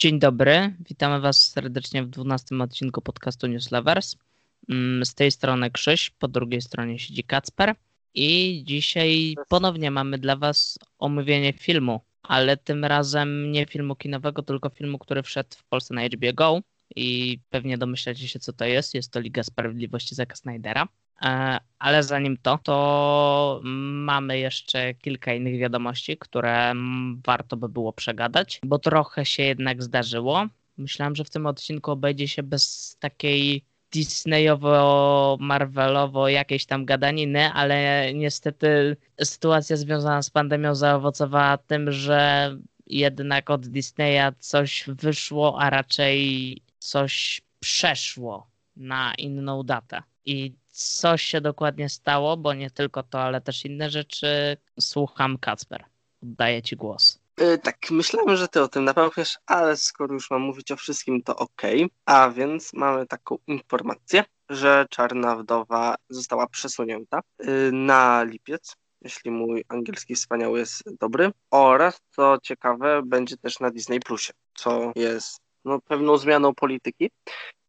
Dzień dobry, witamy Was serdecznie w 12 odcinku podcastu News Lovers. Mm, z tej strony Krzyś, po drugiej stronie siedzi Kacper i dzisiaj ponownie mamy dla Was omówienie filmu, ale tym razem nie filmu kinowego, tylko filmu, który wszedł w Polsce na HBO Go i pewnie domyślacie się co to jest. Jest to Liga Sprawiedliwości Zaka Snydera. E, ale zanim to, to mamy jeszcze kilka innych wiadomości, które warto by było przegadać, bo trochę się jednak zdarzyło. Myślałem, że w tym odcinku obejdzie się bez takiej Disneyowo-Marvelowo jakiejś tam gadaniny, ale niestety sytuacja związana z pandemią zaowocowała tym, że jednak od Disneya coś wyszło, a raczej coś przeszło na inną datę. I co się dokładnie stało, bo nie tylko to, ale też inne rzeczy. Słucham Kacper. Oddaję Ci głos. Yy, tak, myślałem, że ty o tym napełniasz, ale skoro już mam mówić o wszystkim, to okej. Okay. A więc mamy taką informację, że Czarna Wdowa została przesunięta yy, na lipiec, jeśli mój angielski wspaniały jest dobry. Oraz, co ciekawe, będzie też na Disney Plusie, co jest no, pewną zmianą polityki.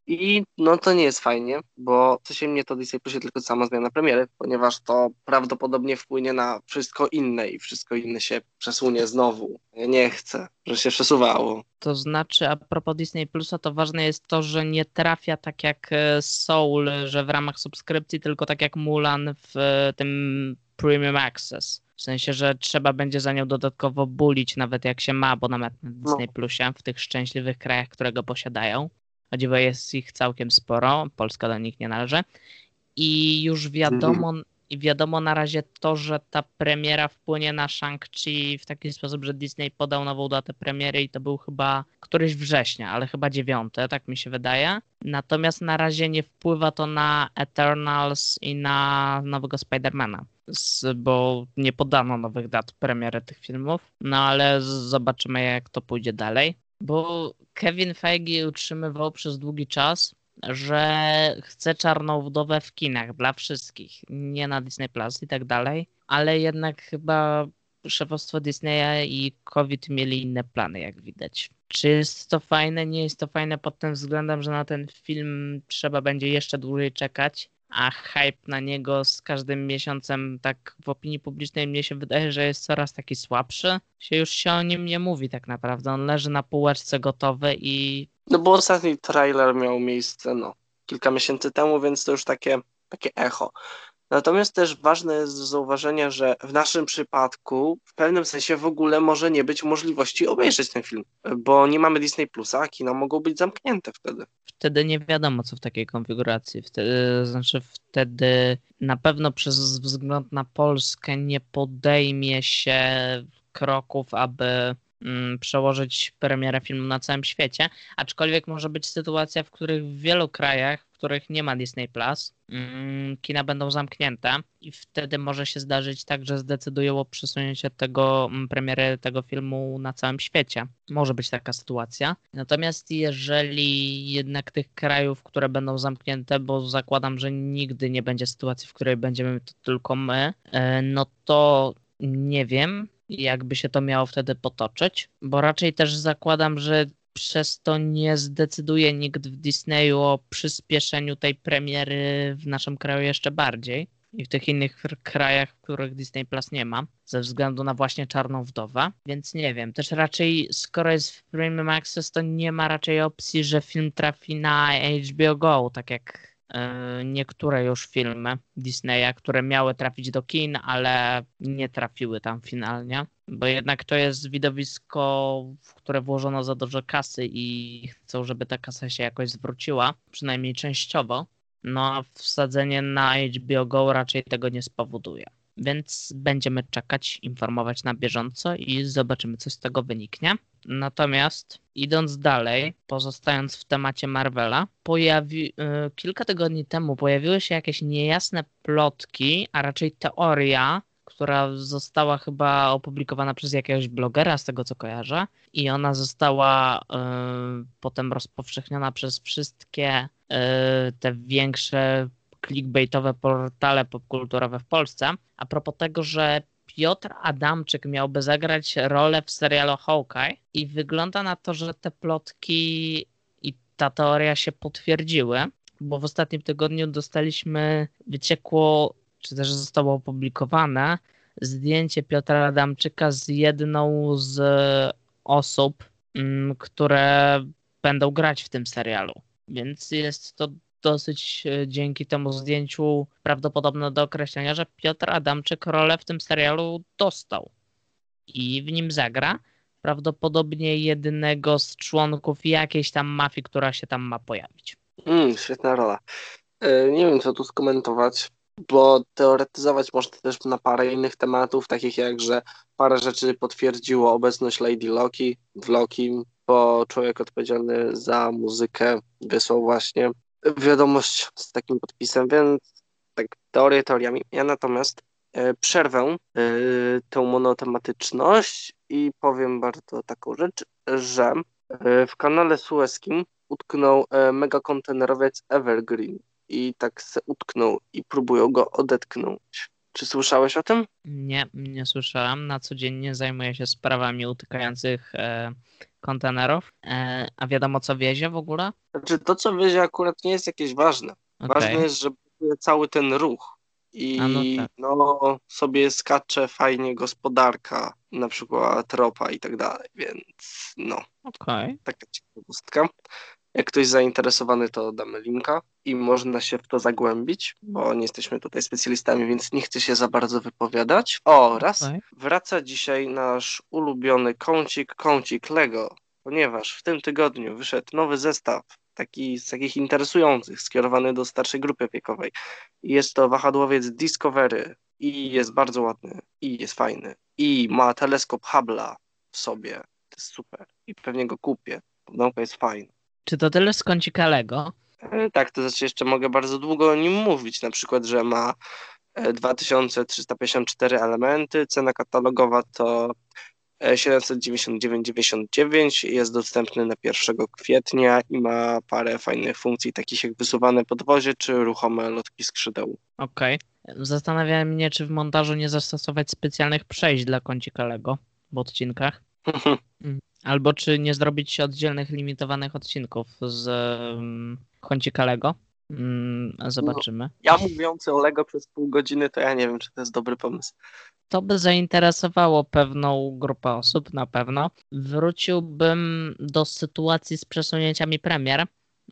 I no to nie jest fajnie, bo w sensie mnie to Disney Plusie tylko sama zmiana premiery, ponieważ to prawdopodobnie wpłynie na wszystko inne i wszystko inne się przesunie znowu. Ja nie chcę, że się przesuwało. To znaczy, a propos Disney Plusa, to ważne jest to, że nie trafia tak jak e, Soul, że w ramach subskrypcji, tylko tak jak Mulan w e, tym Premium Access. W sensie, że trzeba będzie za nią dodatkowo bulić, nawet jak się ma abonament na Disney no. Plusie w tych szczęśliwych krajach, które go posiadają. O dziwo jest ich całkiem sporo, Polska do nich nie należy. I już wiadomo, i wiadomo na razie to, że ta premiera wpłynie na Shang-Chi w taki sposób, że Disney podał nową datę premiery i to był chyba któryś września, ale chyba dziewiąte, tak mi się wydaje. Natomiast na razie nie wpływa to na Eternals i na nowego Spidermana, bo nie podano nowych dat premiery tych filmów. No ale zobaczymy, jak to pójdzie dalej. Bo Kevin Feige utrzymywał przez długi czas, że chce czarną wdowę w kinach dla wszystkich, nie na Disney Plus i tak dalej, ale jednak chyba szefostwo Disneya i COVID mieli inne plany, jak widać. Czy jest to fajne? Nie jest to fajne pod tym względem, że na ten film trzeba będzie jeszcze dłużej czekać, a hype na niego z każdym miesiącem tak w opinii publicznej mnie się wydaje, że jest coraz taki słabszy. Się już się o nim nie mówi tak naprawdę. On leży na półeczce gotowy i... No bo ostatni trailer miał miejsce no kilka miesięcy temu, więc to już takie, takie echo. Natomiast też ważne jest do zauważenia, że w naszym przypadku w pewnym sensie w ogóle może nie być możliwości obejrzeć ten film, bo nie mamy Disney Plusa, a kina mogą być zamknięte wtedy. Wtedy nie wiadomo, co w takiej konfiguracji. Wtedy, znaczy wtedy na pewno przez wzgląd na Polskę nie podejmie się kroków, aby przełożyć premierę filmu na całym świecie, aczkolwiek może być sytuacja, w których w wielu krajach których nie ma Disney Plus, mm, kina będą zamknięte i wtedy może się zdarzyć tak, że zdecydują o przesunięciu tego mm, premiery tego filmu na całym świecie. Może być taka sytuacja. Natomiast jeżeli jednak tych krajów, które będą zamknięte, bo zakładam, że nigdy nie będzie sytuacji, w której będziemy to tylko my, e, no to nie wiem, jakby się to miało wtedy potoczyć, bo raczej też zakładam, że przez to nie zdecyduje nikt w Disneyu o przyspieszeniu tej premiery w naszym kraju jeszcze bardziej i w tych innych krajach, w których Disney Plus nie ma, ze względu na właśnie Czarną Wdowę, więc nie wiem. Też raczej, skoro jest w Premium Access, to nie ma raczej opcji, że film trafi na HBO Go, tak jak niektóre już filmy Disneya, które miały trafić do kin, ale nie trafiły tam finalnie, bo jednak to jest widowisko, w które włożono za dużo kasy i chcą, żeby ta kasa się jakoś zwróciła, przynajmniej częściowo. No a wsadzenie na HBO Go raczej tego nie spowoduje. Więc będziemy czekać, informować na bieżąco i zobaczymy, co z tego wyniknie. Natomiast idąc dalej, pozostając w temacie Marvela, pojawi, y, kilka tygodni temu pojawiły się jakieś niejasne plotki, a raczej teoria, która została chyba opublikowana przez jakiegoś blogera, z tego co kojarzę, i ona została y, potem rozpowszechniona przez wszystkie y, te większe clickbaitowe portale popkulturowe w Polsce, a propos tego, że Piotr Adamczyk miałby zagrać rolę w serialu Hawkeye i wygląda na to, że te plotki i ta teoria się potwierdziły, bo w ostatnim tygodniu dostaliśmy, wyciekło, czy też zostało opublikowane zdjęcie Piotra Adamczyka z jedną z osób, mm, które będą grać w tym serialu. Więc jest to dosyć e, dzięki temu zdjęciu prawdopodobne do określenia, że Piotr Adamczyk rolę w tym serialu dostał i w nim zagra prawdopodobnie jednego z członków jakiejś tam mafii, która się tam ma pojawić. Mm, świetna rola. E, nie wiem, co tu skomentować, bo teoretyzować można też na parę innych tematów, takich jak, że parę rzeczy potwierdziło obecność Lady Loki w Loki, bo człowiek odpowiedzialny za muzykę wysłał właśnie wiadomość z takim podpisem, więc tak teorie teoriami. Ja natomiast e, przerwę e, tę monotematyczność i powiem bardzo taką rzecz, że e, w kanale sueskim utknął mega kontenerowiec Evergreen i tak se utknął i próbują go odetknąć. Czy słyszałeś o tym? Nie, nie słyszałem. Na codziennie zajmuję się sprawami utykających e, kontenerów. E, a wiadomo, co wiezie w ogóle? Znaczy, to, co wiezie, akurat nie jest jakieś ważne. Okay. Ważne jest, że cały ten ruch. I no, tak. no, sobie skacze fajnie gospodarka, na przykład ropa i tak dalej, więc no. Okay. Taka ciekawostka. Jak ktoś zainteresowany, to damy linka i można się w to zagłębić, bo nie jesteśmy tutaj specjalistami, więc nie chcę się za bardzo wypowiadać. Oraz okay. wraca dzisiaj nasz ulubiony kącik, kącik Lego, ponieważ w tym tygodniu wyszedł nowy zestaw taki z takich interesujących, skierowany do starszej grupy wiekowej. Jest to wahadłowiec Discovery i jest bardzo ładny i jest fajny i ma teleskop Hubble'a w sobie. To jest super i pewnie go kupię. Pudełko jest fajne. Czy to tyle z kącika Lego? E, tak, to znaczy jeszcze mogę bardzo długo o nim mówić, na przykład, że ma 2354 e, elementy, cena katalogowa to 799,99 e, jest dostępny na 1 kwietnia i ma parę fajnych funkcji, takich jak wysuwane podwozie czy ruchome lotki skrzydeł. Okej. Okay. Zastanawiałem mnie, czy w montażu nie zastosować specjalnych przejść dla kącika Lego w odcinkach. Albo czy nie zrobić oddzielnych, limitowanych odcinków z um, kącika Lego. Mm, zobaczymy. No, ja mówiący o Lego przez pół godziny, to ja nie wiem, czy to jest dobry pomysł. To by zainteresowało pewną grupę osób, na pewno. Wróciłbym do sytuacji z przesunięciami premier,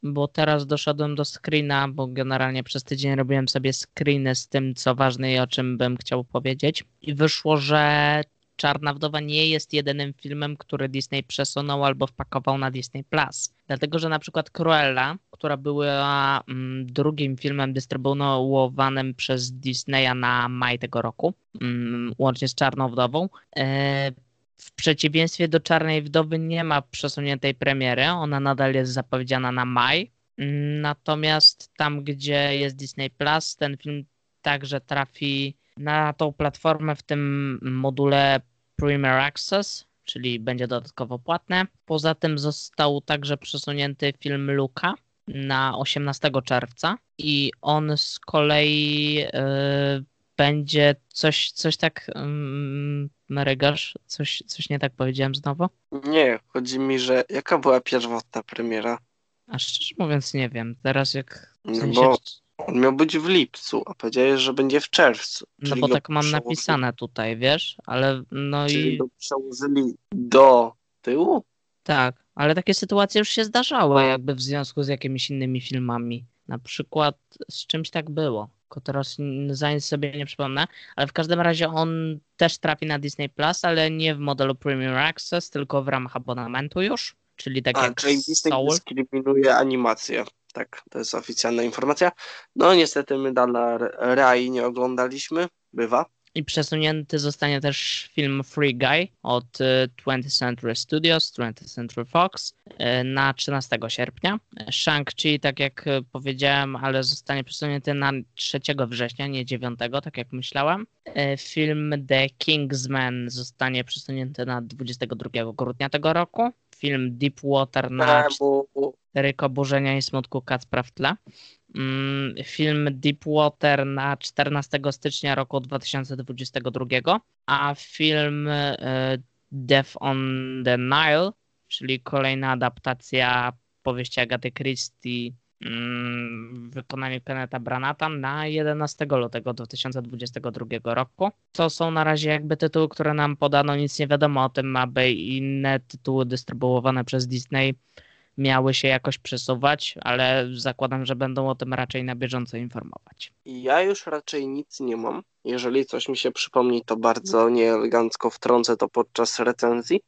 bo teraz doszedłem do screena, bo generalnie przez tydzień robiłem sobie screeny z tym, co ważne i o czym bym chciał powiedzieć. I wyszło, że Czarna Wdowa nie jest jedynym filmem, który Disney przesunął albo wpakował na Disney Plus. Dlatego, że na przykład Cruella, która była mm, drugim filmem dystrybuowanym przez Disneya na maj tego roku, mm, łącznie z Czarną Wdową, e, w przeciwieństwie do Czarnej Wdowy nie ma przesuniętej premiery, ona nadal jest zapowiedziana na maj. Natomiast tam, gdzie jest Disney Plus, ten film także trafi na tą platformę w tym module Premier Access, czyli będzie dodatkowo płatne. Poza tym został także przesunięty film Luka na 18 czerwca i on z kolei yy, będzie coś, coś tak yy, coś, coś nie tak powiedziałem znowu? Nie, chodzi mi, że jaka była pierwotna premiera? A szczerze mówiąc nie wiem. Teraz jak... W no sensie... No bo on miał być w lipcu, a powiedziałeś, że będzie w czerwcu. No bo tak mam napisane tutaj, wiesz, ale no czyli i... Go przełożyli do tyłu? Tak, ale takie sytuacje już się zdarzały jakby w związku z jakimiś innymi filmami. Na przykład z czymś tak było. Tylko teraz za nic sobie nie przypomnę, ale w każdym razie on też trafi na Disney Plus, ale nie w modelu Premium Access, tylko w ramach abonamentu już. Czyli tak a, jak czyli Disney Soul. dyskryminuje animację. Tak, to jest oficjalna informacja. No niestety my dalej Rai nie oglądaliśmy, bywa. I przesunięty zostanie też film Free Guy od 20th y, Century Studios, 20th Century Fox y, na 13 sierpnia. Shang-Chi, tak jak powiedziałem, ale zostanie przesunięty na 3 września, nie 9, tak jak myślałem. Y, film The Kingsman zostanie przesunięty na 22 grudnia tego roku. Film Deep Water na Cztery Koburzenia i Smutku Kacpra w tle. mm, film Deepwater na 14 stycznia roku 2022, a film e, Death on the Nile, czyli kolejna adaptacja powieści Agaty Christie wykonaniu Kenneta Branata na 11 lutego 2022 roku. To są na razie jakby tytuły, które nam podano, nic nie wiadomo o tym, aby inne tytuły dystrybuowane przez Disney miały się jakoś przesuwać, ale zakładam, że będą o tym raczej na bieżąco informować. Ja już raczej nic nie mam. Jeżeli coś mi się przypomni, to bardzo nieelegancko wtrącę to podczas recenzji.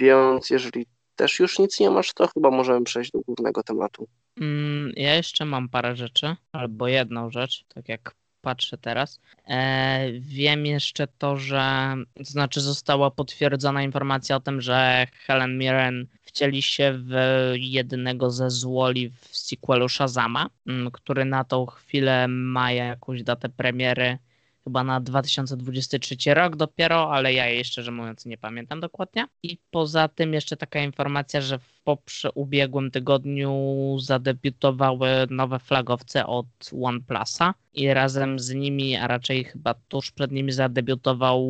Więc jeżeli też już nic nie masz, to chyba możemy przejść do głównego tematu. Mm, ja jeszcze mam parę rzeczy, albo jedną rzecz, tak jak patrzę teraz. E, wiem jeszcze to, że to znaczy została potwierdzona informacja o tym, że Helen Mirren wcieli się w jednego ze złoli w sequelu Shazama, mm, który na tą chwilę ma jakąś datę premiery chyba na 2023 rok dopiero, ale ja jej szczerze mówiąc nie pamiętam dokładnie. I poza tym jeszcze taka informacja, że w poprze ubiegłym tygodniu zadebiutowały nowe flagowce od OnePlusa i razem z nimi, a raczej chyba tuż przed nimi zadebiutował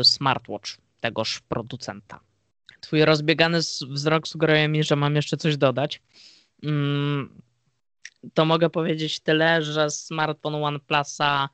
y, smartwatch tegoż producenta. Twój rozbiegany wzrok sugeruje mi, że mam jeszcze coś dodać. Mm, to mogę powiedzieć tyle, że smartfon OnePlusa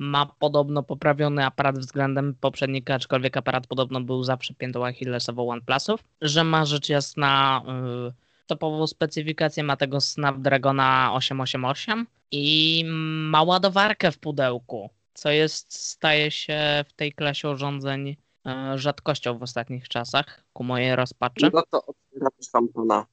ma podobno poprawiony aparat względem poprzednika, aczkolwiek aparat podobno był zawsze piętą achillesową OnePlusów, że ma rzecz jasna yy, topową specyfikację, ma tego Snapdragona 888 i ma ładowarkę w pudełku, co jest, staje się w tej klasie urządzeń yy, rzadkością w ostatnich czasach, ku mojej rozpaczy. No to otwieram szampana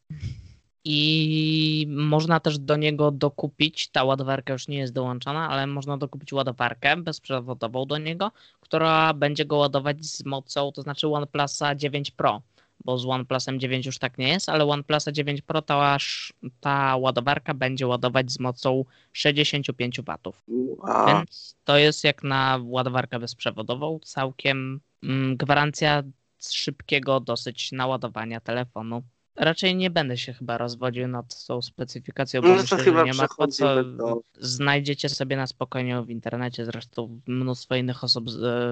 i można też do niego dokupić, ta ładowarka już nie jest dołączona, ale można dokupić ładowarkę bezprzewodową do niego, która będzie go ładować z mocą, to znaczy OnePlusa 9 Pro, bo z OnePlusem 9 już tak nie jest, ale OnePlusa 9 Pro ta, ta ładowarka będzie ładować z mocą 65 W. Wow. Więc to jest jak na ładowarkę bezprzewodową całkiem mm, gwarancja szybkiego dosyć naładowania telefonu raczej nie będę się chyba rozwodził nad tą specyfikacją, bo no myślę, że nie ma po co. Do... Znajdziecie sobie na spokojnie w internecie, zresztą mnóstwo innych osób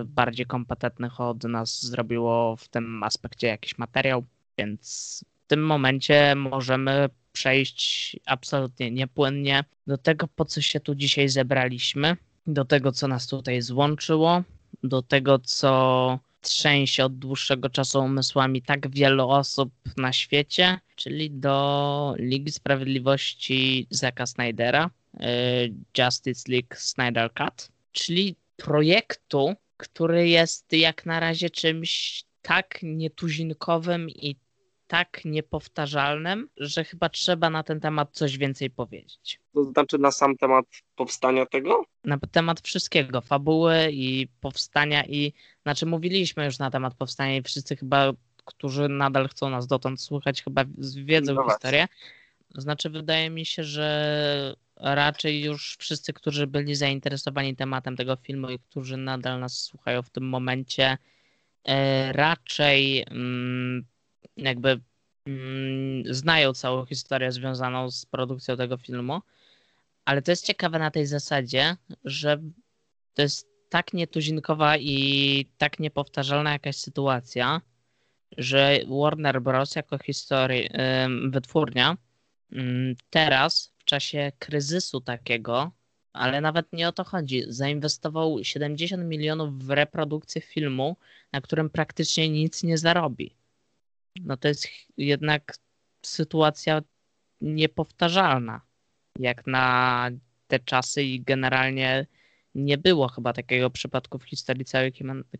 bardziej kompetentnych od nas zrobiło w tym aspekcie jakiś materiał, więc w tym momencie możemy przejść absolutnie niepłynnie do tego, po co się tu dzisiaj zebraliśmy, do tego, co nas tutaj złączyło, do tego, co trzęsie od dłuższego czasu umysłami tak wielu osób na świecie, czyli do Ligi Sprawiedliwości Zaka Snydera, y, Justice League Snyder Cut, czyli projektu, który jest jak na razie czymś tak nietuzinkowym i tak niepowtarzalnym, że chyba trzeba na ten temat coś więcej powiedzieć. To znaczy na sam temat powstania tego? Na temat wszystkiego, fabuły i powstania i, znaczy mówiliśmy już na temat powstania i wszyscy chyba, którzy nadal chcą nas dotąd słuchać, chyba wiedzą no historię. Znaczy wydaje mi się, że raczej już wszyscy, którzy byli zainteresowani tematem tego filmu i którzy nadal nas słuchają w tym momencie, e, raczej mm, jakby mm, znają całą historię związaną z produkcją tego filmu, ale to jest ciekawe na tej zasadzie, że to jest tak nietuzinkowa i tak niepowtarzalna jakaś sytuacja, że Warner Bros. jako historii, wytwórnia teraz w czasie kryzysu takiego, ale nawet nie o to chodzi, zainwestował 70 milionów w reprodukcję filmu, na którym praktycznie nic nie zarobi no to jest jednak sytuacja niepowtarzalna, jak na te czasy i generalnie nie było chyba takiego przypadku w historii całej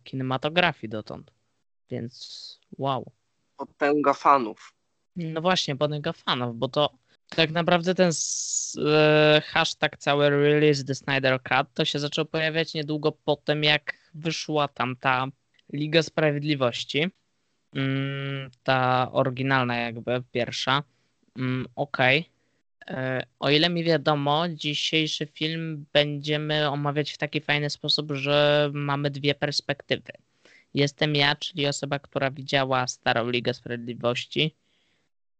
kinematografii dotąd. Więc wow. Potęga fanów. No właśnie, potęga fanów, bo to tak naprawdę ten e, hashtag cały release The Snyder Cut to się zaczął pojawiać niedługo po tym, jak wyszła tam ta Liga Sprawiedliwości ta oryginalna jakby pierwsza. Mm, okej. Okay. E, o ile mi wiadomo, dzisiejszy film będziemy omawiać w taki fajny sposób, że mamy dwie perspektywy. Jestem ja, czyli osoba, która widziała Starą Ligę Sprawiedliwości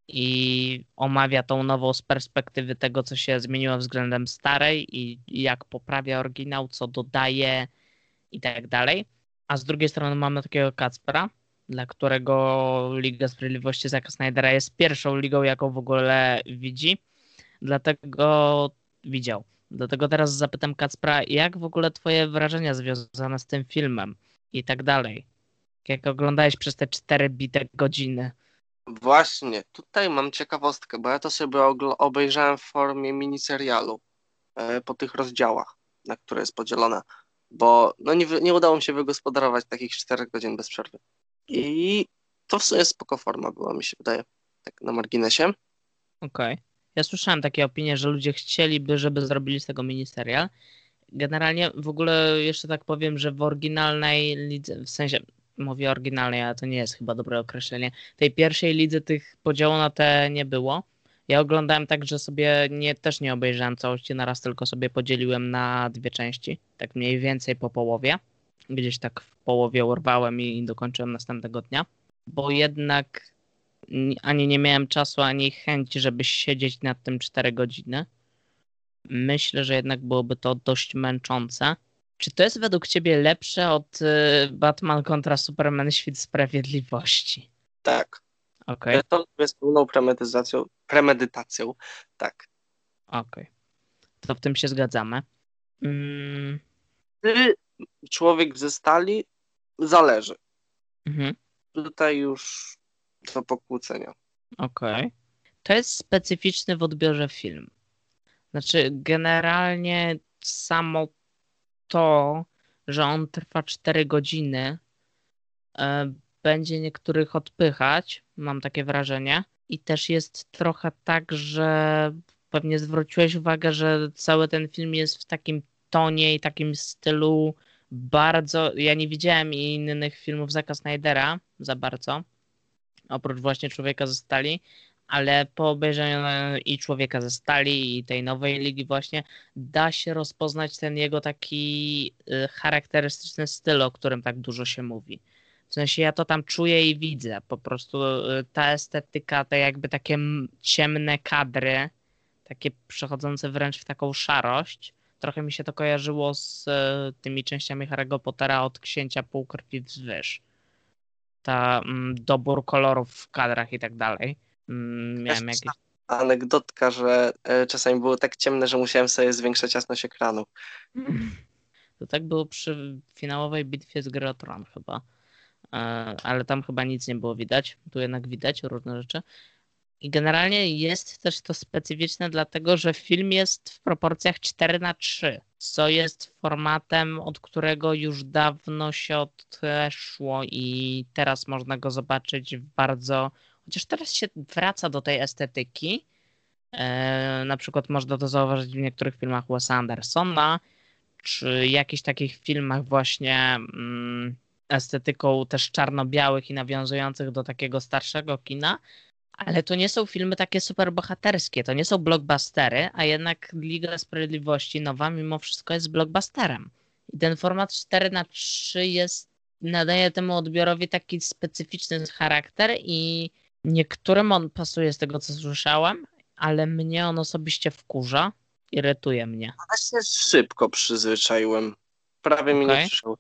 i omawia tą nową z perspektywy tego, co się zmieniło względem starej i jak poprawia oryginał, co dodaje i tak dalej. A z drugiej strony mamy takiego Kacpera, dla którego Liga Sprawiedliwości Zaka Snydera jest pierwszą ligą, jaką w ogóle widzi. Dlatego widział. Dlatego teraz zapytam Kacpra, jak w ogóle twoje wrażenia związane z tym filmem i tak dalej? Jak oglądałeś przez te cztery bite godziny? Właśnie, tutaj mam ciekawostkę, bo ja to sobie obejrzałem w formie miniserialu e, po tych rozdziałach, na które jest podzielona, bo no nie, nie udało mi się wygospodarować takich czterech godzin bez przerwy. I to w sumie spoko forma była, mi się wydaje, tak na marginesie. Okej. Okay. Ja słyszałem takie opinie, że ludzie chcieliby, żeby zrobili z tego miniserial. Generalnie w ogóle jeszcze tak powiem, że w oryginalnej lidze, w sensie mówię oryginalnej, ale to nie jest chyba dobre określenie. Tej pierwszej lidze tych podziału na te nie było. Ja oglądałem tak, że sobie nie, też nie obejrzałem całości naraz, tylko sobie podzieliłem na dwie części, tak mniej więcej po połowie. Gdzieś tak w połowie urwałem i dokończyłem następnego dnia, bo jednak ani nie miałem czasu, ani chęci, żeby siedzieć nad tym 4 godziny. Myślę, że jednak byłoby to dość męczące. Czy to jest według ciebie lepsze od y, Batman kontra Superman Świt Sprawiedliwości? Tak. Okay. To jest pełną premedytacją. premedytacją. Tak. Okej. Okay. To w tym się zgadzamy. Mm. Czy człowiek ze stali zależy. Mhm. Tutaj już do pokłócenia. Okej. Okay. To jest specyficzny w odbiorze film. Znaczy, generalnie samo to, że on trwa 4 godziny, e, będzie niektórych odpychać, mam takie wrażenie. I też jest trochę tak, że pewnie zwróciłeś uwagę, że cały ten film jest w takim tonie i takim stylu bardzo. Ja nie widziałem innych filmów Zaka Snydera za bardzo, oprócz właśnie Człowieka ze Stali, ale po obejrzeniu i Człowieka ze Stali i tej nowej ligi właśnie da się rozpoznać ten jego taki y, charakterystyczny styl, o którym tak dużo się mówi. W sensie ja to tam czuję i widzę. Po prostu y, ta estetyka, te jakby takie ciemne kadry, takie przechodzące wręcz w taką szarość. Trochę mi się to kojarzyło z y, tymi częściami Harry'ego Pottera od Księcia Półkrwi wzwyż. Ta mm, dobór kolorów w kadrach i tak dalej. Mm, miałem jakieś... Anegdotka, że e, czasami było tak ciemne, że musiałem sobie zwiększać jasność ekranu. To tak było przy finałowej bitwie z Grotron chyba. E, ale tam chyba nic nie było widać. Tu jednak widać różne rzeczy. I generalnie jest też to specyficzne, dlatego że film jest w proporcjach 4 na 3 co jest formatem, od którego już dawno się odeszło i teraz można go zobaczyć w bardzo Chociaż teraz się wraca do tej estetyki. E, na przykład można to zauważyć w niektórych filmach Wes Andersona, czy jakichś takich filmach właśnie mm, estetyką też czarno-białych i nawiązujących do takiego starszego kina. Ale to nie są filmy takie super bohaterskie, to nie są blockbustery, a jednak Liga Sprawiedliwości nowa mimo wszystko jest blockbusterem. I ten format 4 na 3 jest, nadaje temu odbiorowi taki specyficzny charakter i Niektórym on pasuje z tego, co słyszałem, ale mnie on osobiście wkurza, irytuje mnie. Ja się szybko przyzwyczaiłem. Prawie okay. mi nie przyszło.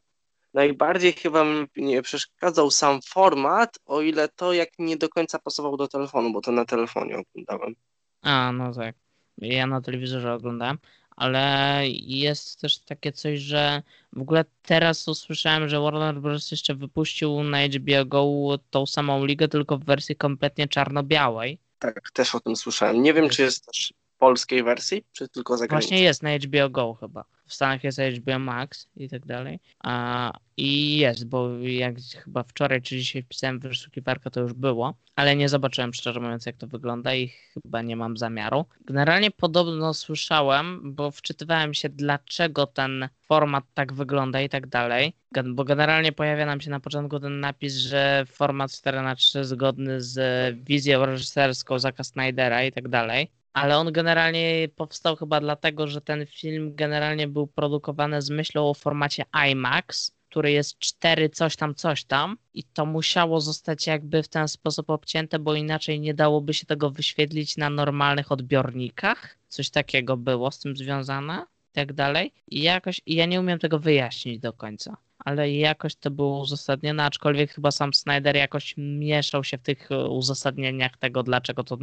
Najbardziej chyba mi nie przeszkadzał sam format, o ile to jak nie do końca pasował do telefonu, bo to na telefonie oglądałem. A, no tak. Ja na telewizorze oglądałem ale jest też takie coś, że w ogóle teraz usłyszałem, że Warner Bros. jeszcze wypuścił na HBO Go tą samą ligę, tylko w wersji kompletnie czarno-białej. Tak, też o tym słyszałem. Nie wiem, czy jest też polskiej wersji, czy tylko zagranicznej. Właśnie jest na HBO Go chyba w Stanach jest HBO Max i tak dalej. A, I jest, bo jak chyba wczoraj czy dzisiaj wpisałem wyszukiwarkę, to już było, ale nie zobaczyłem szczerze mówiąc, jak to wygląda i chyba nie mam zamiaru. Generalnie podobno słyszałem, bo wczytywałem się, dlaczego ten format tak wygląda i tak dalej, bo generalnie pojawia nam się na początku ten napis, że format 4 na 3 zgodny z wizją reżyserską Zaka Snydera i tak dalej ale on generalnie powstał chyba dlatego, że ten film generalnie był produkowany z myślą o formacie IMAX, który jest 4 coś tam, coś tam i to musiało zostać jakby w ten sposób obcięte, bo inaczej nie dałoby się tego wyświetlić na normalnych odbiornikach. Coś takiego było z tym związane i tak dalej. I jakoś, i ja nie umiem tego wyjaśnić do końca ale jakoś to było uzasadnione, aczkolwiek chyba sam Snyder jakoś mieszał się w tych uzasadnieniach tego, dlaczego to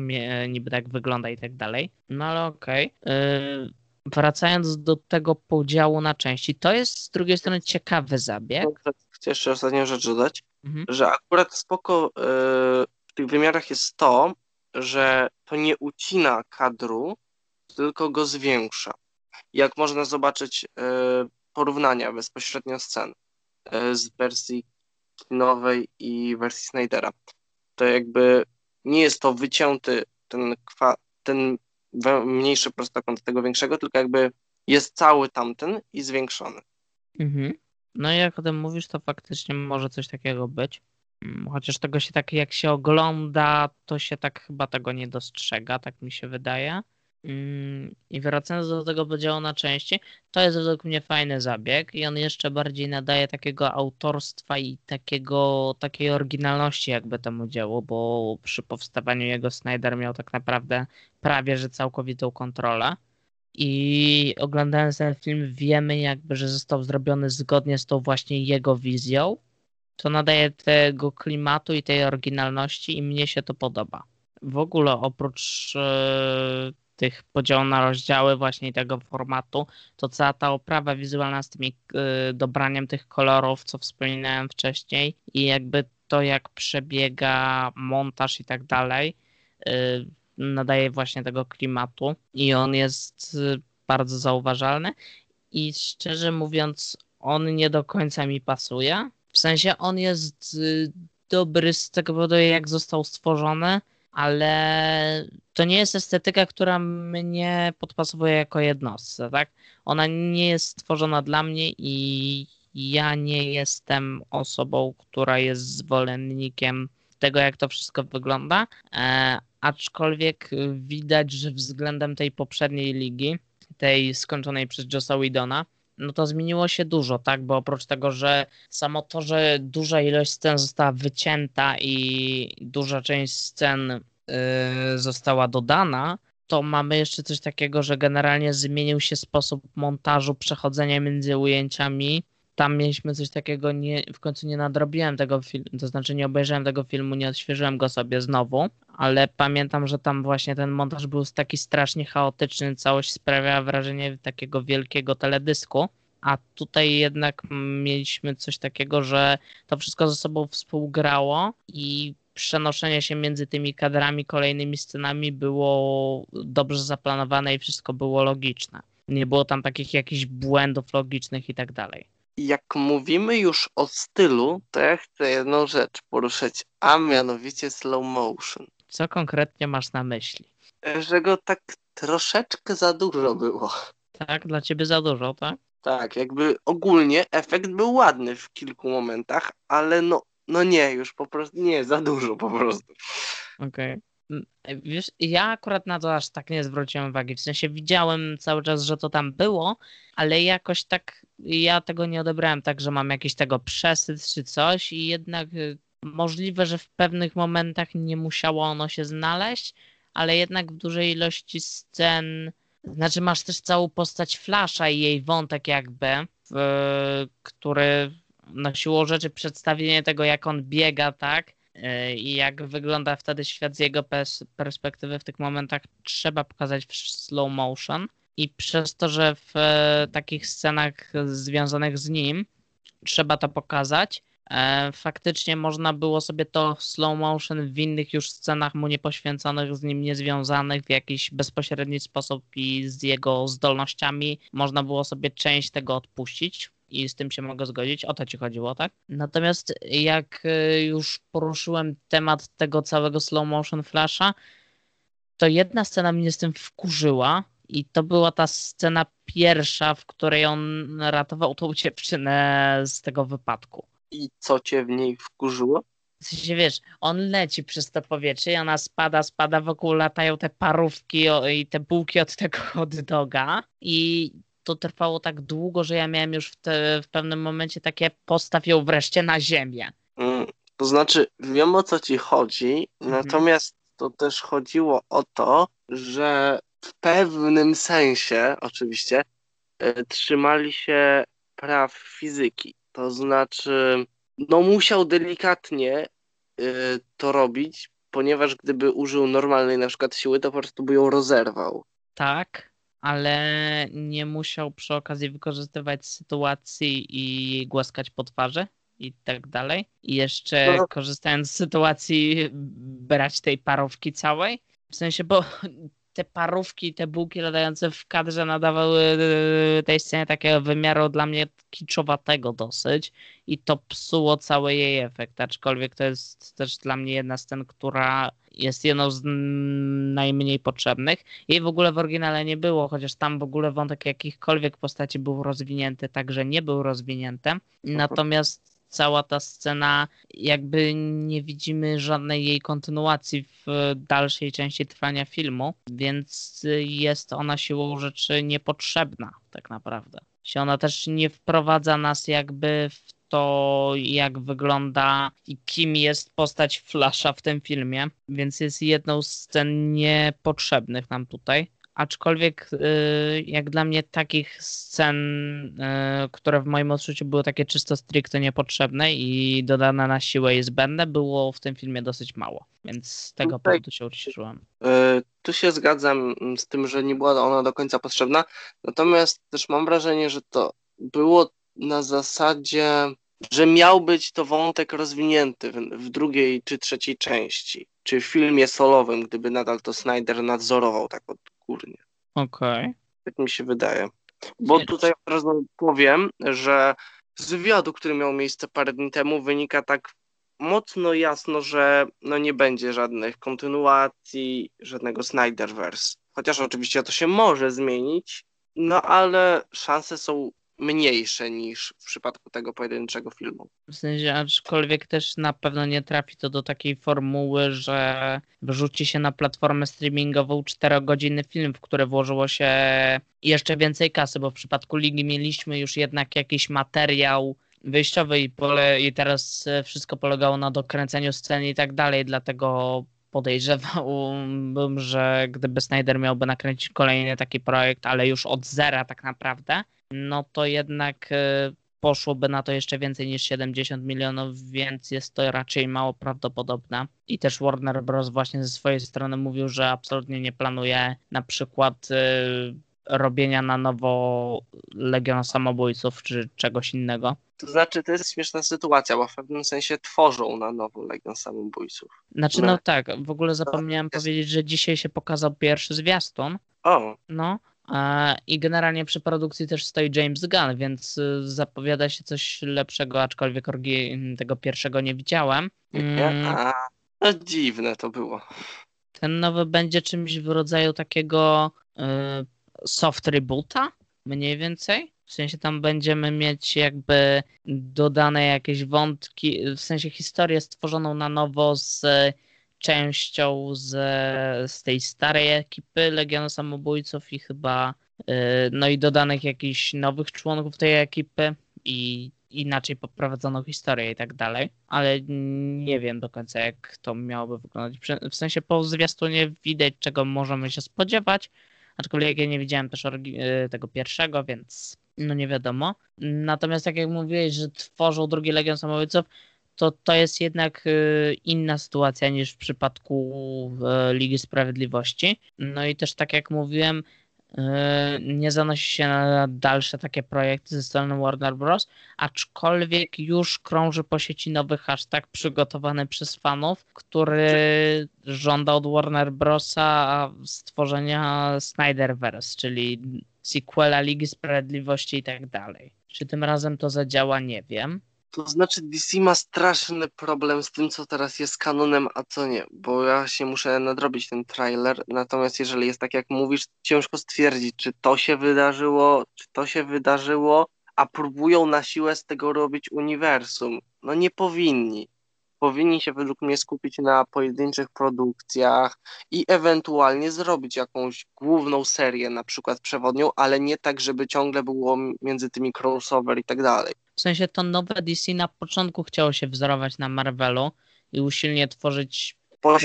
niby tak wygląda i tak dalej. No ale okej. Okay. Wracając do tego podziału na części, to jest z drugiej strony ciekawy zabieg. Chcę jeszcze ostatnią rzecz dodać, mhm. że akurat spoko yy, w tych wymiarach jest to, że to nie ucina kadru, tylko go zwiększa. Jak można zobaczyć yy, porównania bezpośrednio scen. E, z wersji kinowej i wersji Snydera. To jakby nie jest to wycięty ten, kwa, ten mniejszy prostokąt tego większego, tylko jakby jest cały tamten i zwiększony. Mhm. No i jak o tym mówisz, to faktycznie może coś takiego być. Mm, chociaż tego się tak, jak się ogląda, to się tak chyba tego nie dostrzega, tak mi się wydaje. Mm, I wracając do tego podziału na części, to jest według mnie fajny zabieg i on jeszcze bardziej nadaje takiego autorstwa i takiego, takiej oryginalności jakby temu dziełu, bo przy powstawaniu jego Snyder miał tak naprawdę prawie że całkowitą kontrolę. I oglądając ten film wiemy jakby, że został zrobiony zgodnie z tą właśnie jego wizją. To nadaje tego klimatu i tej oryginalności i mnie się to podoba. W ogóle oprócz e, tych podziałów na rozdziały właśnie tego formatu, to cała ta oprawa wizualna z tymi y, dobraniem tych kolorów, co wspominałem wcześniej i jakby to jak przebiega montaż i tak dalej, y, nadaje właśnie tego klimatu i on jest y, bardzo zauważalny i szczerze mówiąc on nie do końca mi pasuje. W sensie on jest dobry z tego powodu, jak został stworzony, ale to nie jest estetyka, która mnie podpasowuje jako jednostce, tak? Ona nie jest stworzona dla mnie i ja nie jestem osobą, która jest zwolennikiem tego, jak to wszystko wygląda, e, aczkolwiek widać, że względem tej poprzedniej ligi, tej skończonej przez Josa Widona, no to zmieniło się dużo, tak? Bo oprócz tego, że samo to, że duża ilość scen została wycięta i duża część scen y, została dodana, to mamy jeszcze coś takiego, że generalnie zmienił się sposób montażu, przechodzenia między ujęciami. Tam mieliśmy coś takiego, nie, w końcu nie nadrobiłem tego filmu, to znaczy nie obejrzałem tego filmu, nie odświeżyłem go sobie znowu, ale pamiętam, że tam właśnie ten montaż był taki strasznie chaotyczny, całość sprawiała wrażenie takiego wielkiego teledysku, a tutaj jednak mieliśmy coś takiego, że to wszystko ze sobą współgrało i przenoszenie się między tymi kadrami, kolejnymi scenami było dobrze zaplanowane i wszystko było logiczne. Nie było tam takich jakichś błędów logicznych i tak dalej. Jak mówimy już o stylu, to ja chcę jedną rzecz poruszyć, a mianowicie slow motion. Co konkretnie masz na myśli? Że go tak troszeczkę za dużo było. Tak, dla ciebie za dużo, tak? Tak, jakby ogólnie efekt był ładny w kilku momentach, ale no, no nie, już po prostu nie, za dużo po prostu. Okej. Okay. Wiesz, ja akurat na to aż tak nie zwróciłem uwagi. W sensie widziałem cały czas, że to tam było, ale jakoś tak ja tego nie odebrałem tak, że mam jakiś tego przesyt czy coś i jednak y, możliwe, że w pewnych momentach nie musiało ono się znaleźć, ale jednak w dużej ilości scen, znaczy masz też całą postać Flasha i jej wątek jakby, w, który na siłą rzeczy przedstawienie tego, jak on biega, tak, i jak wygląda wtedy świat z jego perspektywy w tych momentach trzeba pokazać w slow motion. I przez to, że w e, takich scenach związanych z nim trzeba to pokazać, E, faktycznie można było sobie to slow motion w innych już scenach mu niepoświęconych, z nim niezwiązanych w jakiś bezpośredni sposób i z jego zdolnościami można było sobie część tego odpuścić i z tym się mogę zgodzić. O to ci chodziło, tak? Natomiast jak e, już poruszyłem temat tego całego slow motion flasha, to jedna scena mnie z tym wkurzyła i to była ta scena pierwsza, w której on ratował tą dziewczynę z tego wypadku i co cię w niej wkurzyło? W sensie, wiesz, on leci przez to powietrze i ona spada, spada, wokół latają te parówki i te bułki od tego hot doga i to trwało tak długo, że ja miałem już w, te, w pewnym momencie takie postaw ją wreszcie na ziemię. Mm, to znaczy, wiem o co ci chodzi, Mhm. natomiast to też chodziło o to, że w pewnym sensie, oczywiście, e, trzymali się praw fizyki. To znaczy, no musiał delikatnie e, to robić, ponieważ gdyby użył normalnej na przykład siły, to po prostu by ją rozerwał. Tak, ale nie musiał przy okazji wykorzystywać sytuacji i głaskać po twarzy i tak dalej. I jeszcze No. korzystając z sytuacji brać tej parówki całej. W sensie, bo te parówki, te bułki latające w kadrze nadawały e, tej scenie takiego wymiaru dla mnie kiczowatego dosyć i to psuło cały jej efekt, aczkolwiek to jest też dla mnie jedna scen, która jest jedną z najmniej potrzebnych. Jej w ogóle w oryginale nie było, chociaż tam w ogóle wątek jakichkolwiek postaci był rozwinięty, także nie był rozwinięty. Natomiast cała ta scena, jakby nie widzimy żadnej jej kontynuacji w dalszej części trwania filmu, więc jest ona siłą rzeczy niepotrzebna, tak naprawdę. Się ona też nie wprowadza nas jakby w to, jak wygląda i kim jest postać Flasha w tym filmie, więc jest jedną z scen niepotrzebnych nam tutaj. Aczkolwiek, y, jak dla mnie, takich scen, y, które w moim odczuciu były takie czysto stricte niepotrzebne i dodane na siłę i zbędne, było w tym filmie dosyć mało. Więc z tego Tutaj- powodu się ucieszyłem. E, Tu się zgadzam mm, z tym, że nie była ona do końca potrzebna, natomiast też mam wrażenie, że to było na zasadzie, że miał być to wątek rozwinięty w, drugiej czy trzeciej części, czy w filmie solowym, gdyby nadal to Snyder nadzorował tak odgórnie. Okej. Tak mi się wydaje. Bo tutaj od razu powiem, że z wywiadu, który miał miejsce parę dni temu, wynika tak mocno jasno, że no nie będzie żadnych kontynuacji, żadnego Snyderverse. Chociaż oczywiście to się może zmienić, no ale szanse są mniejsze niż w przypadku tego pojedynczego filmu. W sensie, aczkolwiek też na pewno nie trafi to do takiej formuły, że wrzuci się na platformę streamingową 4-godzinny film, w który włożyło się jeszcze więcej kasy, bo w przypadku Ligi mieliśmy już jednak jakiś materiał wyjściowy i, pole, i teraz wszystko polegało na dokręceniu sceny i tak dalej, dlatego podejrzewałbym, że gdyby Snyder miałby nakręcić kolejny taki projekt, ale już od zera tak naprawdę, no to jednak e, poszłoby na to jeszcze więcej niż 70 milionów, więc jest to raczej mało prawdopodobne. I też Warner Bros. właśnie ze swojej strony mówił, że absolutnie nie planuje na przykład y, robienia na nowo Legiona Samobójców czy czegoś innego. To znaczy, to jest śmieszna sytuacja, bo w pewnym sensie tworzą na nowo Legion Samobójców. Znaczy, No. no tak, w ogóle zapomniałem powiedzieć, że dzisiaj się pokazał pierwszy zwiastun, O, no. I generalnie przy produkcji też stoi James Gunn, więc y, zapowiada się coś lepszego, aczkolwiek orgi- tego pierwszego nie widziałem. Mm, A, no dziwne to było. Ten nowy będzie czymś w rodzaju takiego y, soft reboota, mniej więcej. W sensie tam będziemy mieć jakby dodane jakieś wątki, w sensie historię stworzoną na nowo z częścią z, z tej starej ekipy Legionu Samobójców i chyba y, no i dodanych jakichś nowych członków tej ekipy i inaczej poprowadzoną historię i tak dalej, ale nie wiem do końca jak to miałoby wyglądać. W sensie po zwiastunie widać czego możemy się spodziewać, aczkolwiek ja nie widziałem też y, tego pierwszego, więc no nie wiadomo. Natomiast tak jak mówiłeś, że tworzą drugi Legion Samobójców, to to jest jednak y, inna sytuacja niż w przypadku Ligi Sprawiedliwości. No i też tak jak mówiłem, y, nie zanosi się na dalsze takie projekty ze strony Warner Bros., aczkolwiek już krąży po sieci nowy hashtag przygotowany przez fanów, który żąda od Warner Brosa stworzenia Snyderverse, czyli sequela Ligi Sprawiedliwości i tak dalej. Czy tym razem to zadziała, nie wiem. To znaczy DC ma straszny problem z tym, co teraz jest kanonem, a co nie, bo ja się muszę nadrobić ten trailer, natomiast jeżeli jest tak jak mówisz, ciężko stwierdzić, czy to się wydarzyło, czy to się wydarzyło, a próbują na siłę z tego robić uniwersum. No nie powinni. Powinni się według mnie skupić na pojedynczych produkcjach i ewentualnie zrobić jakąś główną serię, na przykład przewodnią, ale nie tak, żeby ciągle było między tymi crossover i tak dalej. W sensie to nowe DC na początku chciało się wzorować na Marvelu i usilnie tworzyć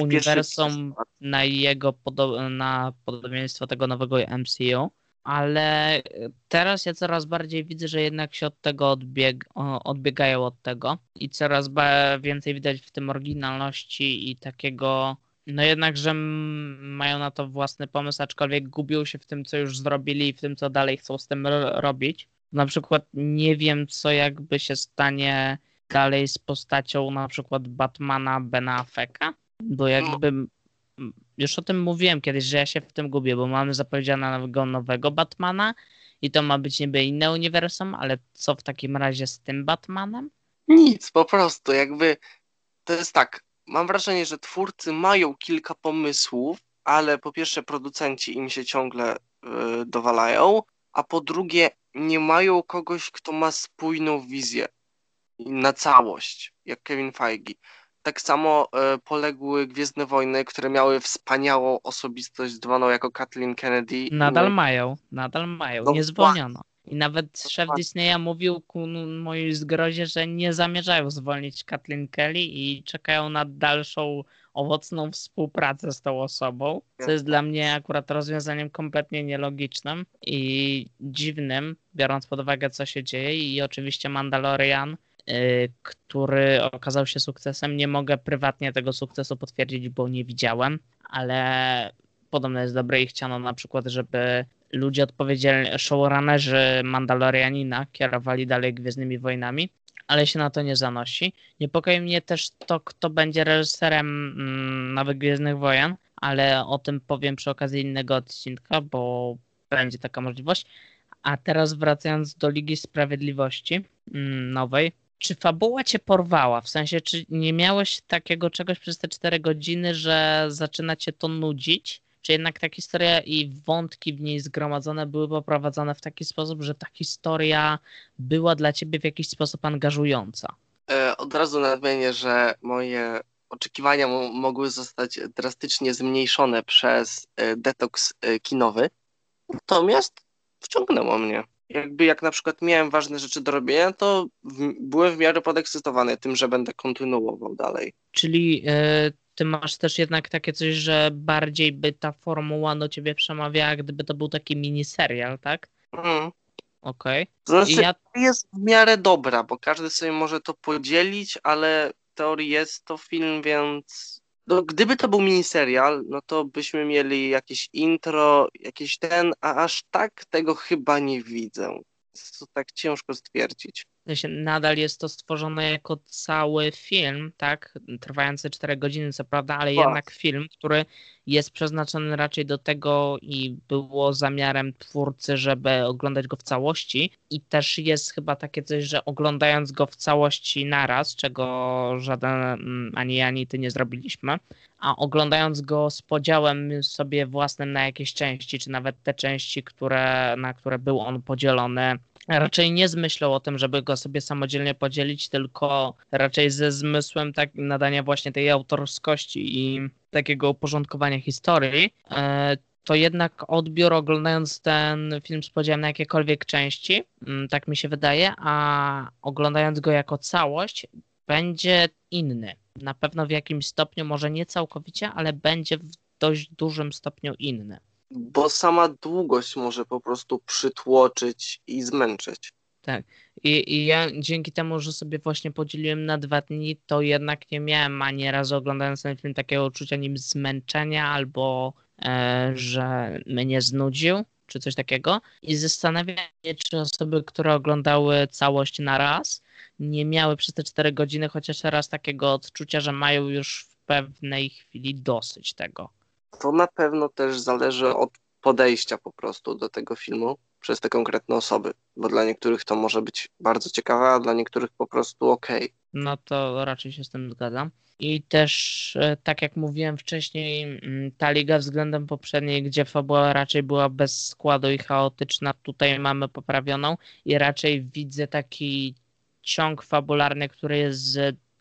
uniwersum na jego podo- na podobieństwo tego nowego MCU, ale teraz ja coraz bardziej widzę, że jednak się od tego odbieg- odbiegają od tego i coraz więcej widać w tym oryginalności i takiego no jednak, że mają na to własny pomysł, aczkolwiek gubią się w tym, co już zrobili i w tym, co dalej chcą z tym robić. Na przykład nie wiem, co jakby się stanie dalej z postacią na przykład Batmana Bena Afflecka, bo jakby już o tym mówiłem kiedyś, że ja się w tym gubię, bo mamy zapowiedzianego nowego Batmana i to ma być niby inne uniwersum, ale co w takim razie z tym Batmanem? Nic, po prostu jakby to jest tak, mam wrażenie, że twórcy mają kilka pomysłów, ale po pierwsze producenci im się ciągle yy, dowalają, a po drugie nie mają kogoś, kto ma spójną wizję na całość, jak Kevin Feige. Tak samo e, poległy Gwiezdne Wojny, które miały wspaniałą osobistość zwaną jako Kathleen Kennedy. Nadal no, mają, nadal mają, no, nie zwolniono. I nawet szef Disneya mówił ku mojej zgrozie, że nie zamierzają zwolnić Kathleen Kelly i czekają na dalszą owocną współpracę z tą osobą, co jest dla mnie akurat rozwiązaniem kompletnie nielogicznym i dziwnym, biorąc pod uwagę, co się dzieje. I oczywiście Mandalorian który okazał się sukcesem. Nie mogę prywatnie tego sukcesu potwierdzić, bo nie widziałem, ale podobno jest dobre i chciano na przykład, żeby ludzie odpowiedzialni, showrunnerzy Mandalorianina kierowali dalej Gwiezdnymi Wojnami, ale się na to nie zanosi. Niepokoi mnie też to, kto będzie reżyserem mm, Nowych Gwiezdnych Wojen, ale o tym powiem przy okazji innego odcinka, bo będzie taka możliwość. A teraz wracając do Ligi Sprawiedliwości mm, nowej, czy fabuła cię porwała? W sensie, czy nie miałeś takiego czegoś przez te cztery godziny, że zaczyna cię to nudzić? Czy jednak ta historia i wątki w niej zgromadzone były poprowadzone w taki sposób, że ta historia była dla ciebie w jakiś sposób angażująca? E, od razu nadmienię, że moje oczekiwania mogły zostać drastycznie zmniejszone przez e, detoks e, kinowy. Natomiast wciągnęło mnie jakby jak na przykład miałem ważne rzeczy do robienia, to w, byłem w miarę podekscytowany tym, że będę kontynuował dalej. Czyli y, ty masz też jednak takie coś, że bardziej by ta formuła do ciebie przemawiała, gdyby to był taki miniserial, tak? Mhm. Okej. Okay. To znaczy, ja... jest w miarę dobra, bo każdy sobie może to podzielić, ale w teorii jest to film, więc no, gdyby to był miniserial, no to byśmy mieli jakieś intro, jakiś ten, a aż tak tego chyba nie widzę. To tak ciężko stwierdzić nadal jest to stworzone jako cały film, tak, trwający 4 godziny, co prawda, ale jednak film, który jest przeznaczony raczej do tego i było zamiarem twórcy, żeby oglądać go w całości. I też jest chyba takie coś, że oglądając go w całości naraz, czego żaden mm, ani ja, ani ty nie zrobiliśmy, a oglądając go z podziałem sobie własnym na jakieś części, czy nawet te części, które, na które był on podzielony, raczej nie z myślą o tym, żeby go sobie samodzielnie podzielić, tylko raczej ze zmysłem tak nadania właśnie tej autorskości i takiego uporządkowania historii, e, to jednak odbiór oglądając ten film z podziałem na jakiekolwiek części, mm, tak mi się wydaje, a oglądając go jako całość, będzie inny. Na pewno w jakimś stopniu, może nie całkowicie, ale będzie w dość dużym stopniu inny. Bo sama długość może po prostu przytłoczyć i zmęczyć. Tak. I, I ja dzięki temu, że sobie właśnie podzieliłem na dwa dni, to jednak nie miałem ani razu oglądając ten film takiego uczucia nim zmęczenia albo e, że mnie znudził, czy coś takiego. I zastanawiam się, czy osoby, które oglądały całość na raz, nie miały przez te cztery godziny chociaż raz takiego odczucia, że mają już w pewnej chwili dosyć tego. To na pewno też zależy od podejścia po prostu do tego filmu przez te konkretne osoby, bo dla niektórych to może być bardzo ciekawe, a dla niektórych po prostu ok. No to raczej się z tym zgadzam. I też, e, tak jak mówiłem wcześniej, mm, ta liga względem poprzedniej, gdzie fabuła raczej była bez składu i chaotyczna, tutaj mamy poprawioną i raczej widzę taki ciąg fabularny, który jest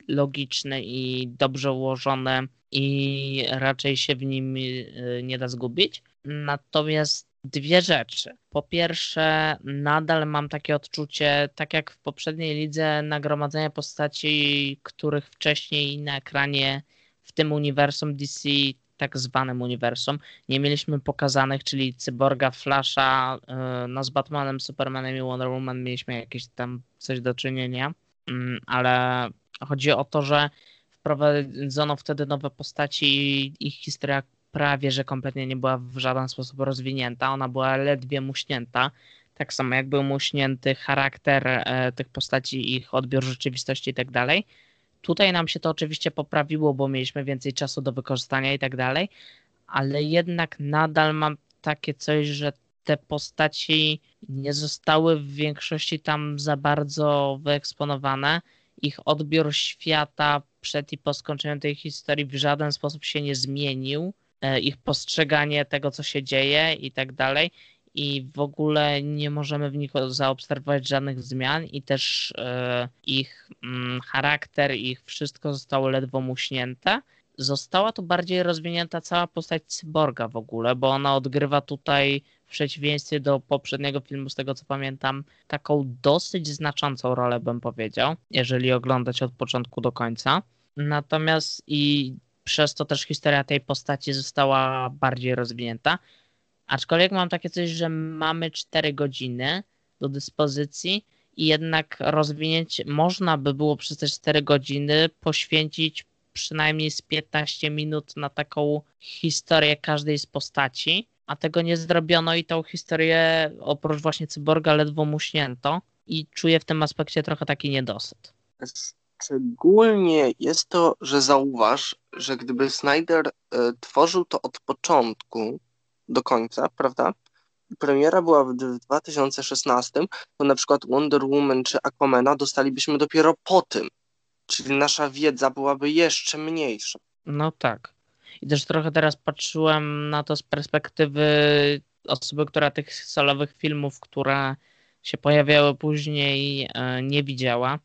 logiczny i dobrze ułożony i raczej się w nim y, nie da zgubić. Natomiast dwie rzeczy. Po pierwsze, nadal mam takie odczucie, tak jak w poprzedniej lidze, nagromadzenia postaci, których wcześniej na ekranie w tym uniwersum DC, tak zwanym uniwersum, nie mieliśmy pokazanych, czyli Cyborga, Flasha, y, no z Batmanem, Supermanem i Wonder Woman mieliśmy jakieś tam coś do czynienia, mm, ale chodzi o to, że wprowadzono wtedy nowe postaci i ich historia prawie, że kompletnie nie była w żaden sposób rozwinięta. Ona była ledwie muśnięta. Tak samo jak był muśnięty charakter e, tych postaci, ich odbiór rzeczywistości i tak dalej. Tutaj nam się to oczywiście poprawiło, bo mieliśmy więcej czasu do wykorzystania i tak dalej, ale jednak nadal mam takie coś, że te postaci nie zostały w większości tam za bardzo wyeksponowane. Ich odbiór świata przed i po skończeniu tej historii w żaden sposób się nie zmienił. E, ich postrzeganie tego, co się dzieje i tak dalej. I w ogóle nie możemy w nich zaobserwować żadnych zmian, i też e, ich mm, charakter, ich wszystko zostało ledwo muśnięte. Została tu bardziej rozwinięta cała postać cyborga w ogóle, bo ona odgrywa tutaj w przeciwieństwie do poprzedniego filmu, z tego co pamiętam, taką dosyć znaczącą rolę, bym powiedział, jeżeli oglądać od początku do końca. Natomiast i przez to też historia tej postaci została bardziej rozwinięta. Aczkolwiek mam takie coś, że mamy 4 godziny do dyspozycji i jednak rozwinięcie, można by było przez te 4 godziny poświęcić przynajmniej z 15 minut na taką historię każdej z postaci, a tego nie zrobiono i tą historię oprócz właśnie cyborga ledwo muśnięto i czuję w tym aspekcie trochę taki niedosyt. Szczególnie jest to, że zauważ, że gdyby Snyder y, tworzył to od początku do końca, prawda? Premiera była w 2016, to na przykład Wonder Woman czy Aquamana dostalibyśmy dopiero po tym. Czyli nasza wiedza byłaby jeszcze mniejsza. No tak. I też trochę teraz patrzyłem na to z perspektywy osoby, która tych solowych filmów, które się pojawiały później, e, nie widziała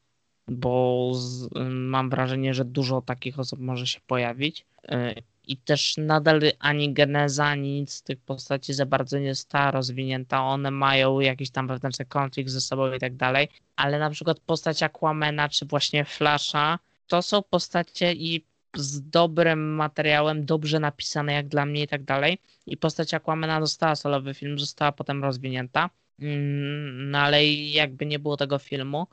bo z, mam wrażenie, że dużo takich osób może się pojawić. I też nadal ani geneza, ani nic z tych postaci za bardzo nie została rozwinięta. One mają jakiś tam wewnętrzny konflikt ze sobą i tak dalej, ale na przykład postać Aquamena czy właśnie Flasha to są postacie i z dobrym materiałem, dobrze napisane jak dla mnie i tak dalej. I postać Aquamena dostała solowy film, została potem rozwinięta. Mm, no ale jakby nie było tego filmu,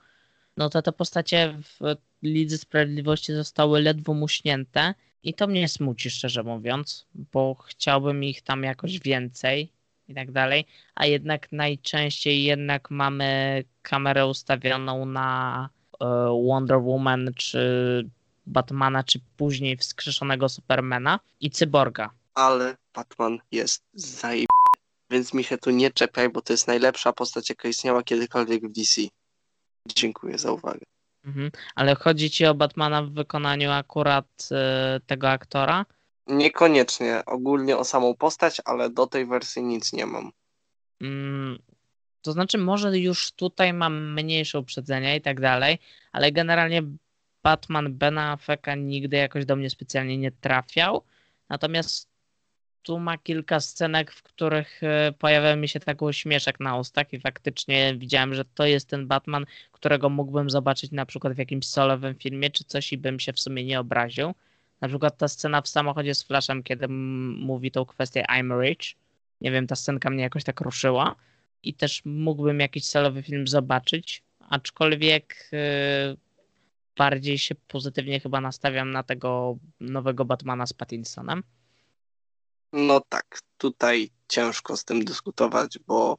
no to te postacie w Lidze Sprawiedliwości zostały ledwo muśnięte i to mnie smuci, szczerze mówiąc, bo chciałbym ich tam jakoś więcej i tak dalej, a jednak najczęściej jednak mamy kamerę ustawioną na e, Wonder Woman, czy Batmana, czy później wskrzeszonego Supermana i Cyborga. Ale Batman jest zajeb... Więc mi się tu nie czepiaj, bo to jest najlepsza postać, jaka istniała kiedykolwiek w DC. Dziękuję za uwagę. Mhm. Ale chodzi ci o Batmana w wykonaniu akurat y, tego aktora? Niekoniecznie. Ogólnie o samą postać, ale do tej wersji nic nie mam. Mm, to znaczy, może już tutaj mam mniejsze uprzedzenia i tak dalej, ale generalnie Batman Bena Afflecka nigdy jakoś do mnie specjalnie nie trafiał. Natomiast tu ma kilka scenek, w których e, pojawia mi się taki uśmieszek na ustach i faktycznie widziałem, że to jest ten Batman, którego mógłbym zobaczyć na przykład w jakimś solowym filmie czy coś i bym się w sumie nie obraził. Na przykład ta scena w samochodzie z Flashem, kiedy mówi tą kwestię I'm rich. Nie wiem, ta scenka mnie jakoś tak ruszyła i też mógłbym jakiś solowy film zobaczyć, aczkolwiek yy, bardziej się pozytywnie chyba nastawiam na tego nowego Batmana z Pattinsonem. No tak, tutaj ciężko z tym dyskutować, bo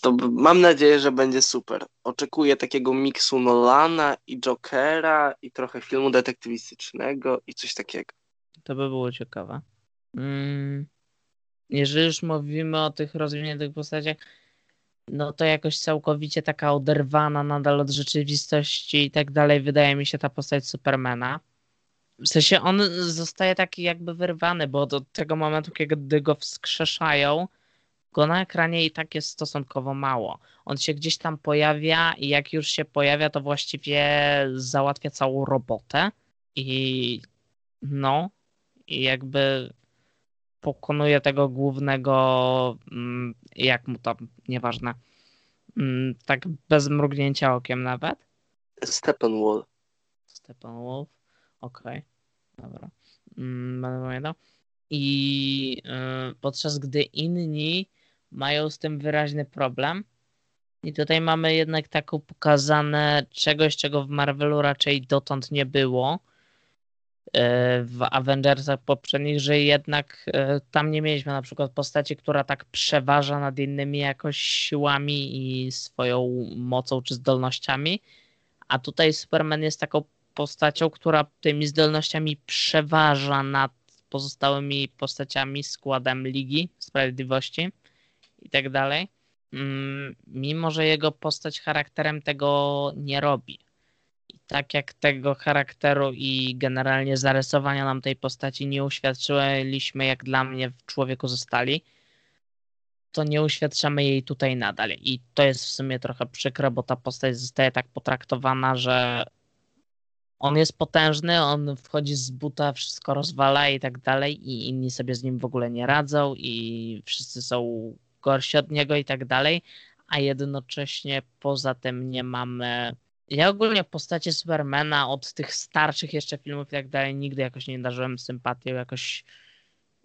to mam nadzieję, że będzie super. Oczekuję takiego miksu Nolana i Jokera i trochę filmu detektywistycznego i coś takiego. To by było ciekawe. Mm, jeżeli już mówimy o tych rozwiniętych postaciach, no to jakoś całkowicie taka oderwana nadal od rzeczywistości i tak dalej, wydaje mi się ta postać Supermana. W sensie on zostaje taki jakby wyrwany, bo do tego momentu, kiedy go wskrzeszają, go na ekranie i tak jest stosunkowo mało. On się gdzieś tam pojawia i jak już się pojawia, to właściwie załatwia całą robotę i no, i jakby pokonuje tego głównego, mm, jak mu tam, nieważne, mm, tak bez mrugnięcia okiem nawet. Steppenwolf. Steppenwolf, okej, okay. dobra. Mm, będę pamiętał. I y, podczas gdy inni mają z tym wyraźny problem. I tutaj mamy jednak taką pokazane czegoś, czego w Marvelu raczej dotąd nie było E, w Avengersach poprzednich, że jednak e, tam nie mieliśmy na przykład postaci, która tak przeważa nad innymi jakoś siłami i swoją mocą czy zdolnościami, a tutaj Superman jest taką postacią, która tymi zdolnościami przeważa nad pozostałymi postaciami, składem Ligi Sprawiedliwości i tak dalej. Mm, mimo, że jego postać charakterem tego nie robi tak jak tego charakteru i generalnie zarysowania nam tej postaci nie uświadczyliśmy, jak dla mnie w człowieku zostali, to nie uświadczamy jej tutaj nadal. I to jest w sumie trochę przykre, bo ta postać zostaje tak potraktowana, że on jest potężny, on wchodzi z buta, wszystko rozwala i tak dalej, i inni sobie z nim w ogóle nie radzą, i wszyscy są gorsi od niego i tak dalej, a jednocześnie poza tym nie mamy ja ogólnie postacie Supermana od tych starszych jeszcze filmów i tak dalej nigdy jakoś nie darzyłem sympatią, jakoś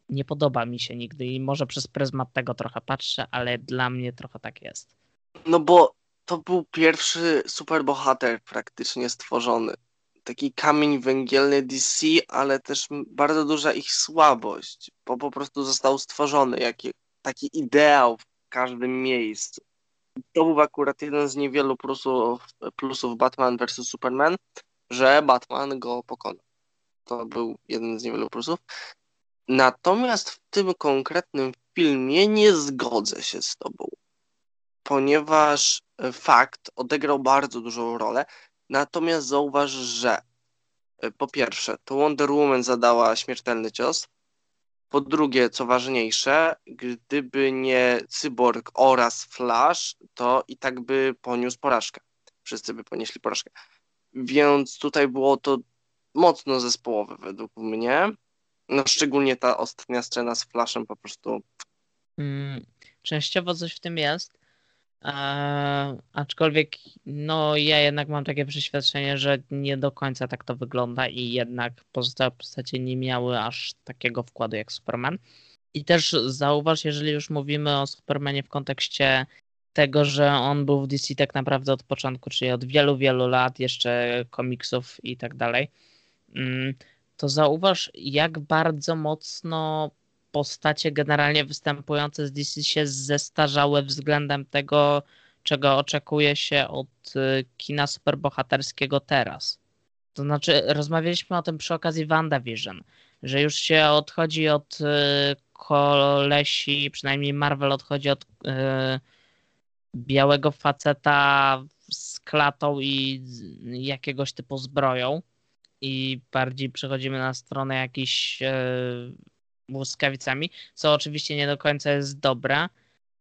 nie podoba mi się nigdy i może przez pryzmat tego trochę patrzę, ale dla mnie trochę tak jest. No bo to był pierwszy superbohater praktycznie stworzony. Taki kamień węgielny DC, ale też bardzo duża ich słabość, bo po prostu został stworzony jaki, taki ideał w każdym miejscu to był akurat jeden z niewielu plusów, plusów Batman vs. Superman, że Batman go pokonał. To był jeden z niewielu plusów. Natomiast w tym konkretnym filmie nie zgodzę się z tobą, ponieważ fakt odegrał bardzo dużą rolę. Natomiast zauważ, że e, po pierwsze, to Wonder Woman zadała śmiertelny cios, po drugie, co ważniejsze, gdyby nie Cyborg oraz Flash, to i tak by poniósł porażkę. Wszyscy by ponieśli porażkę. Więc tutaj było to mocno zespołowe według mnie. No szczególnie ta ostatnia scena z Flashem po prostu. Hmm, częściowo coś w tym jest. E, aczkolwiek, no ja jednak mam takie przeświadczenie, że nie do końca tak to wygląda i jednak pozostałe postacie nie miały aż takiego wkładu jak Superman. I też zauważ, jeżeli już mówimy o Supermanie w kontekście tego, że on był w DC tak naprawdę od początku, czyli od wielu, wielu lat, jeszcze komiksów i tak dalej, mm, to zauważ, jak bardzo mocno postacie generalnie występujące z DC się zestarzały względem tego, czego oczekuje się od y, kina superbohaterskiego teraz. To znaczy, rozmawialiśmy o tym przy okazji WandaVision, że już się odchodzi od y, kolesi, przynajmniej Marvel odchodzi od y, białego faceta z klatą i jakiegoś typu zbroją i bardziej przechodzimy na stronę jakichś błyskawicami, co oczywiście nie do końca jest dobre,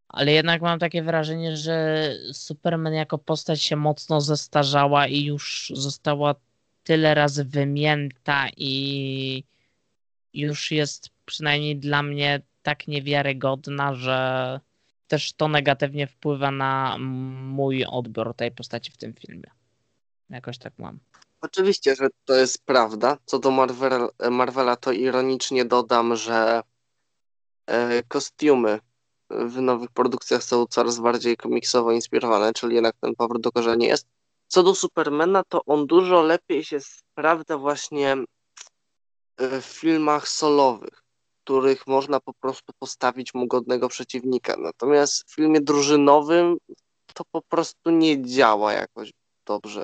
ale jednak mam takie wrażenie, że Superman jako postać się mocno zestarzała i już została tyle razy wymięta i już jest przynajmniej dla mnie tak niewiarygodna, że też to negatywnie wpływa na mój odbiór tej postaci w tym filmie. Jakoś tak mam. Oczywiście, że to jest prawda. Co do Marvel, Marvela, to ironicznie dodam, że e, kostiumy w nowych produkcjach są coraz bardziej komiksowo inspirowane, czyli jednak ten powrót do korzeni jest. Co do Supermana, to on dużo lepiej się sprawdza właśnie e, w filmach solowych, w których można po prostu postawić mu godnego przeciwnika. Natomiast w filmie drużynowym to po prostu nie działa jakoś dobrze.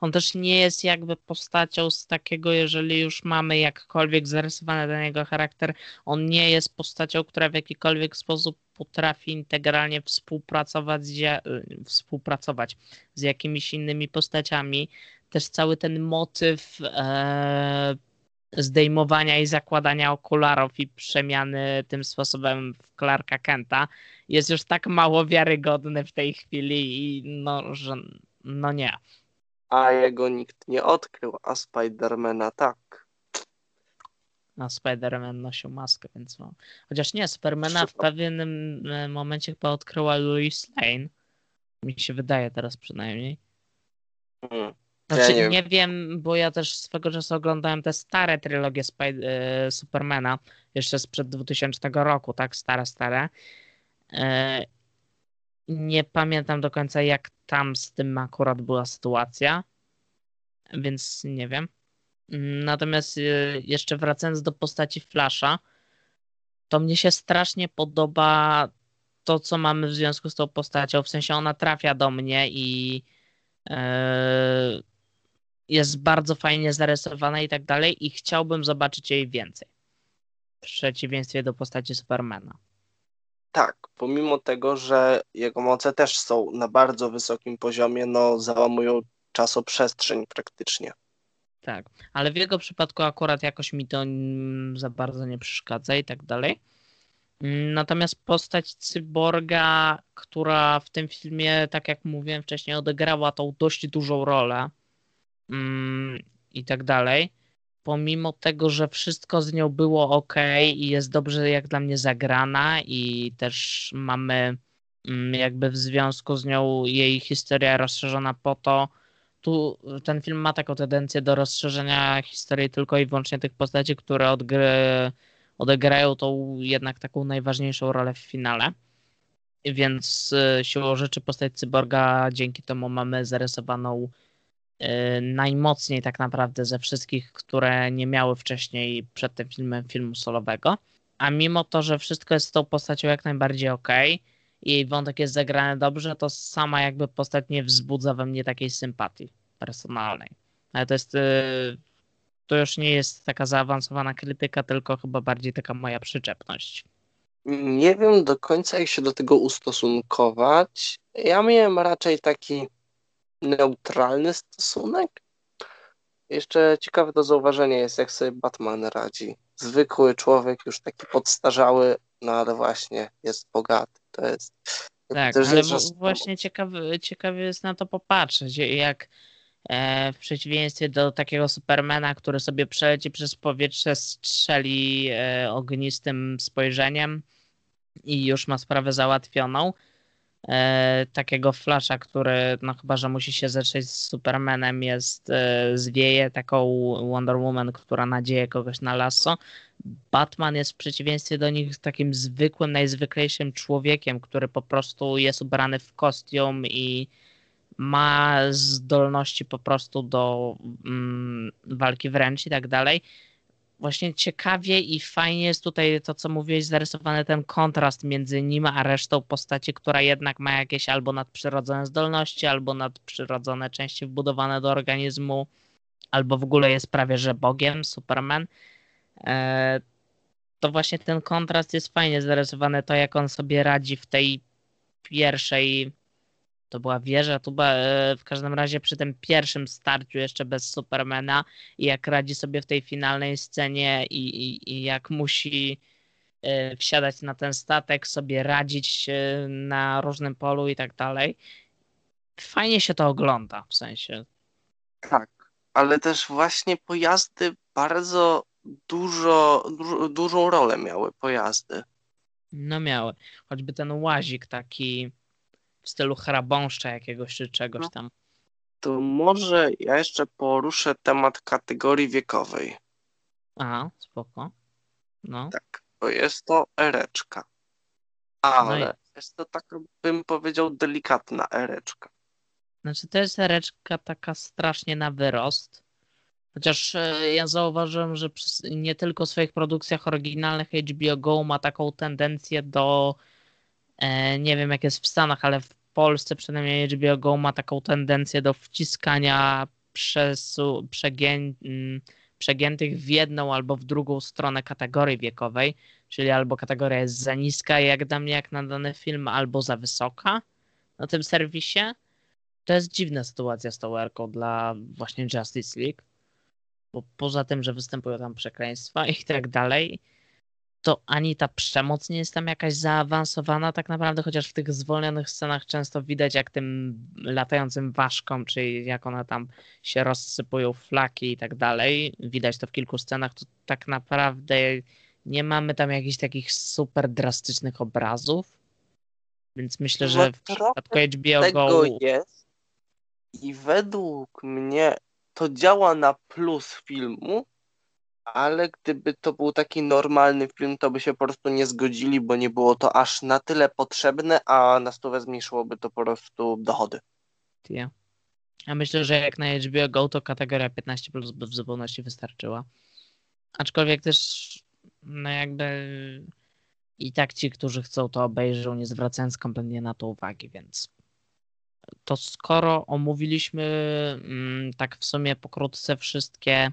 On też nie jest jakby postacią z takiego, jeżeli już mamy jakkolwiek zarysowany ten jego charakter, on nie jest postacią, która w jakikolwiek sposób potrafi integralnie współpracować z, współpracować z jakimiś innymi postaciami. Też cały ten motyw e, zdejmowania i zakładania okularów i przemiany tym sposobem w Clarka Kenta jest już tak mało wiarygodny w tej chwili i no, że no nie. A jego nikt nie odkrył, a Spidermana tak. No, Spider-Man nosił maskę, więc no. Chociaż nie, Supermana w pewnym e, momencie chyba odkryła Louis Lane. Mi się wydaje teraz przynajmniej. Hmm. Znaczy, Ja nie nie, wiem. wiem. bo ja też swego czasu oglądałem te stare trylogie Spy- e, Supermana, jeszcze sprzed 2000 roku, tak? Stare, stare. Nie pamiętam do końca, jak tam z tym akurat była sytuacja, więc nie wiem. Natomiast e, jeszcze wracając do postaci Flasha, to mnie się strasznie podoba to, co mamy w związku z tą postacią. W sensie ona trafia do mnie i e, jest bardzo fajnie zarysowana i tak dalej i chciałbym zobaczyć jej więcej. W przeciwieństwie do postaci Supermana. Tak, pomimo tego, że jego moce też są na bardzo wysokim poziomie, no załamują czasoprzestrzeń praktycznie. Tak, ale w jego przypadku akurat jakoś mi to za bardzo nie przeszkadza i tak dalej. Natomiast postać cyborga, która w tym filmie, tak jak mówiłem wcześniej, odegrała tą dość dużą rolę mm, i tak dalej, pomimo tego, że wszystko z nią było ok i jest dobrze jak dla mnie zagrana i też mamy mm, jakby w związku z nią jej historia rozszerzona po to, tu ten film ma taką tendencję do rozszerzenia historii tylko i wyłącznie tych postaci, które odgry, odegrają tą jednak taką najważniejszą rolę w finale. Więc y, siłą rzeczy postać cyborga dzięki temu mamy zarysowaną najmocniej tak naprawdę ze wszystkich, które nie miały wcześniej przed tym filmem filmu solowego. A mimo to, że wszystko jest z tą postacią jak najbardziej ok i jej wątek jest zagrany dobrze, to sama jakby postać nie wzbudza we mnie takiej sympatii personalnej. Ale to jest y, to już nie jest taka zaawansowana krytyka, tylko chyba bardziej taka moja przyczepność. Nie wiem do końca, jak się do tego ustosunkować. Ja miałem raczej taki neutralny stosunek. Jeszcze ciekawe do zauważenia jest, jak sobie Batman radzi. Zwykły człowiek, już taki podstarzały, no ale właśnie jest bogaty. To jest. Tak, też ale jest, właśnie ciekawy, ciekawie jest na to popatrzeć, jak e, w przeciwieństwie do takiego Supermana, który sobie przeleci przez powietrze, strzeli e, ognistym spojrzeniem i już ma sprawę załatwioną. E, takiego Flasha, który no chyba, że musi się zetrzeć z Supermanem, jest e, zwieje taką Wonder Woman, która nadzieje kogoś na lasso. Batman jest w przeciwieństwie do nich takim zwykłym, najzwyklejszym człowiekiem, który po prostu jest ubrany w kostium i ma zdolności po prostu do mm, walki wręcz i tak dalej. Właśnie ciekawie i fajnie jest tutaj to, co mówiłeś, zarysowany ten kontrast między nim a resztą postaci, która jednak ma jakieś albo nadprzyrodzone zdolności, albo nadprzyrodzone części wbudowane do organizmu, albo w ogóle jest prawie że Bogiem, Superman. E, to właśnie ten kontrast jest fajnie zarysowany, to jak on sobie radzi w tej pierwszej, to była wieża, tu była, e, w każdym razie przy tym pierwszym starciu jeszcze bez Supermana i jak radzi sobie w tej finalnej scenie i, i, i jak musi e, wsiadać na ten statek, sobie radzić e, na różnym polu i tak dalej. Fajnie się to ogląda, w sensie. Tak, ale też właśnie pojazdy bardzo dużo, du, dużą rolę miały pojazdy. No miały. Choćby ten łazik taki w stylu hrabąszcza jakiegoś czy czegoś No. tam. To może ja jeszcze poruszę temat kategorii wiekowej. Aha, spoko. No. Tak, bo jest to ereczka. Ale No jest to taka, bym powiedział, delikatna ereczka. Znaczy to jest ereczka taka strasznie na wyrost. Chociaż e, ja zauważyłem, że nie tylko w swoich produkcjach oryginalnych HBO Go ma taką tendencję do nie wiem jak jest w Stanach, ale w Polsce przynajmniej HBO Go ma taką tendencję do wciskania przesu, przegię, mm, przegiętych w jedną albo w drugą stronę kategorii wiekowej, czyli albo kategoria jest za niska jak dla mnie jak na dany film, albo za wysoka na tym serwisie. To jest dziwna sytuacja z tą erką dla właśnie Justice League. bo poza tym, że występują tam przekleństwa i tak dalej, to ani ta przemoc nie jest tam jakaś zaawansowana tak naprawdę, chociaż w tych zwolnionych scenach często widać jak tym latającym ważkom, czy jak one tam się rozsypują flaki i tak dalej, widać to w kilku scenach, to tak naprawdę nie mamy tam jakichś takich super drastycznych obrazów, więc myślę, że w przypadku HBO tego Go... jest i według mnie to działa na plus filmu, ale gdyby to był taki normalny film, to by się po prostu nie zgodzili, bo nie było to aż na tyle potrzebne, a na stówę zmniejszyłoby to po prostu dochody. Ja. Ja myślę, że jak na HBO Go, to kategoria 15 plus by w zupełności wystarczyła. Aczkolwiek też, no jakby i tak ci, którzy chcą, to obejrzą, nie zwracając kompletnie na to uwagi, więc to skoro omówiliśmy mm, tak w sumie pokrótce wszystkie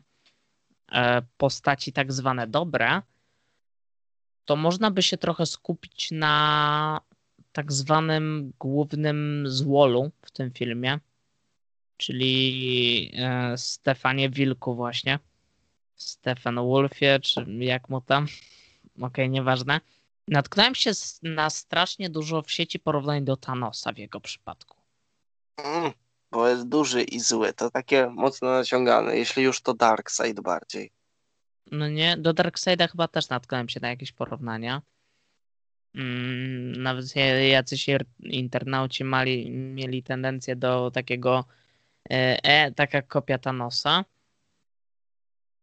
postaci tak zwane dobre, to można by się trochę skupić na tak zwanym głównym złolu w tym filmie, czyli e, Stefanie Wilku właśnie. Stefan Wolfie, czy jak mu tam. Okej, okay, nieważne. Natknąłem się na strasznie dużo w sieci porównań do Thanosa w jego przypadku. Bo jest duży i zły. To takie mocno naciągane, jeśli już to Dark Side bardziej. No nie, do Dark Side'a chyba też natknąłem się na jakieś porównania. Mm, nawet jacyś internauci mali, mieli tendencję do takiego e, e, taka kopia Thanosa.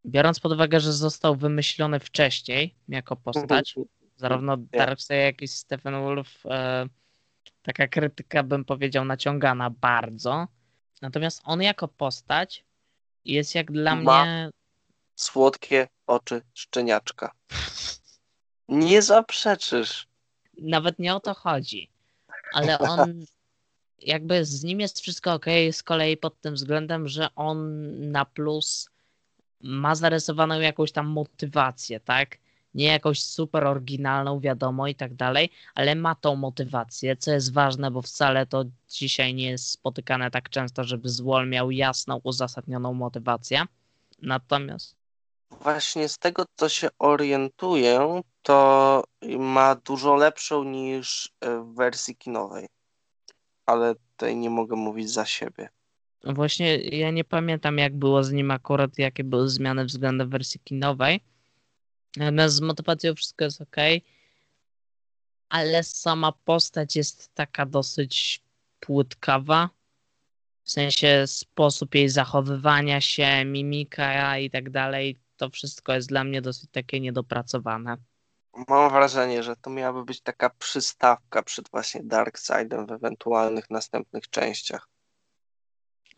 Biorąc pod uwagę, że został wymyślony wcześniej jako postać, zarówno Darkseid, jak i Stephen Wolf, e, taka krytyka bym powiedział naciągana bardzo. Natomiast on jako postać jest jak dla Ma mnie. Słodkie oczy szczeniaczka. Nie zaprzeczysz. Nawet nie o to chodzi. Ale on jakby z nim jest wszystko ok, z kolei pod tym względem, że on na plus ma zarysowaną jakąś tam motywację, tak? Nie jakąś super oryginalną, wiadomo i tak dalej, ale ma tą motywację, co jest ważne, bo wcale to dzisiaj nie jest spotykane tak często, żeby Zwol miał jasną, uzasadnioną motywację. Natomiast. Właśnie z tego, co się orientuję, to ma dużo lepszą niż w wersji kinowej. Ale tutaj nie mogę mówić za siebie. Właśnie ja nie pamiętam, jak było z nim akurat, jakie były zmiany względem wersji kinowej Natomiast z motywacją wszystko jest ok, ale sama postać jest taka dosyć płytkawa. W sensie sposób jej zachowywania się, mimika i tak dalej, to wszystko jest dla mnie dosyć takie niedopracowane. Mam wrażenie, że to miałaby być taka przystawka przed właśnie Darkseidem w ewentualnych następnych częściach.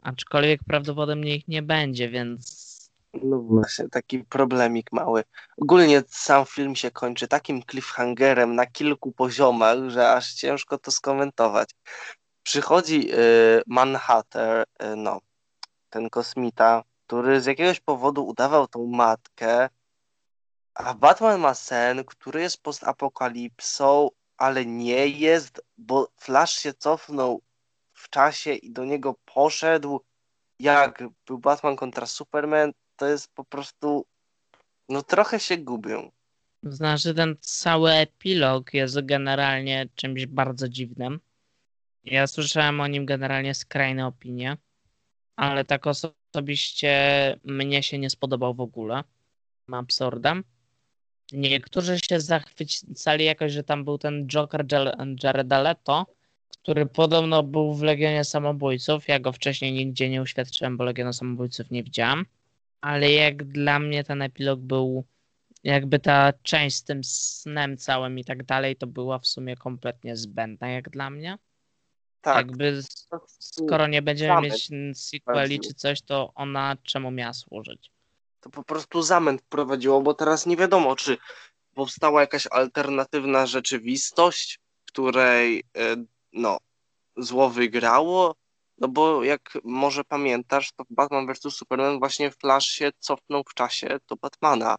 Aczkolwiek prawdopodobnie ich nie będzie, więc no właśnie, taki problemik mały. Ogólnie sam film się kończy takim cliffhangerem na kilku poziomach, że aż ciężko to skomentować. Przychodzi y, Manhattan, y, no, ten kosmita, który z jakiegoś powodu udawał tą matkę, a Batman ma sen, który jest postapokalipsą, ale nie jest, bo Flash się cofnął w czasie i do niego poszedł, jak był Batman kontra Superman, to jest po prostu, no trochę się gubią. Znaczy ten cały epilog jest generalnie czymś bardzo dziwnym. Ja słyszałem o nim generalnie skrajne opinie, ale tak osobiście mnie się nie spodobał w ogóle. Absurdem. Niektórzy się zachwycali jakoś, że tam był ten Joker Jareda Leto, który podobno był w Legionie Samobójców. Ja go wcześniej nigdzie nie uświadczyłem, bo Legionu Samobójców nie widziałem ale jak dla mnie ten epilog był, jakby ta część z tym snem całym i tak dalej, to była w sumie kompletnie zbędna jak dla mnie. Tak. Jakby skoro nie będziemy mieć sequeli czy coś, to ona czemu miała służyć? To po prostu zamęt prowadziło, bo teraz nie wiadomo, czy powstała jakaś alternatywna rzeczywistość, w której e, no, zło wygrało, no bo jak może pamiętasz, to Batman vs Superman właśnie Flash się cofnął w czasie do Batmana.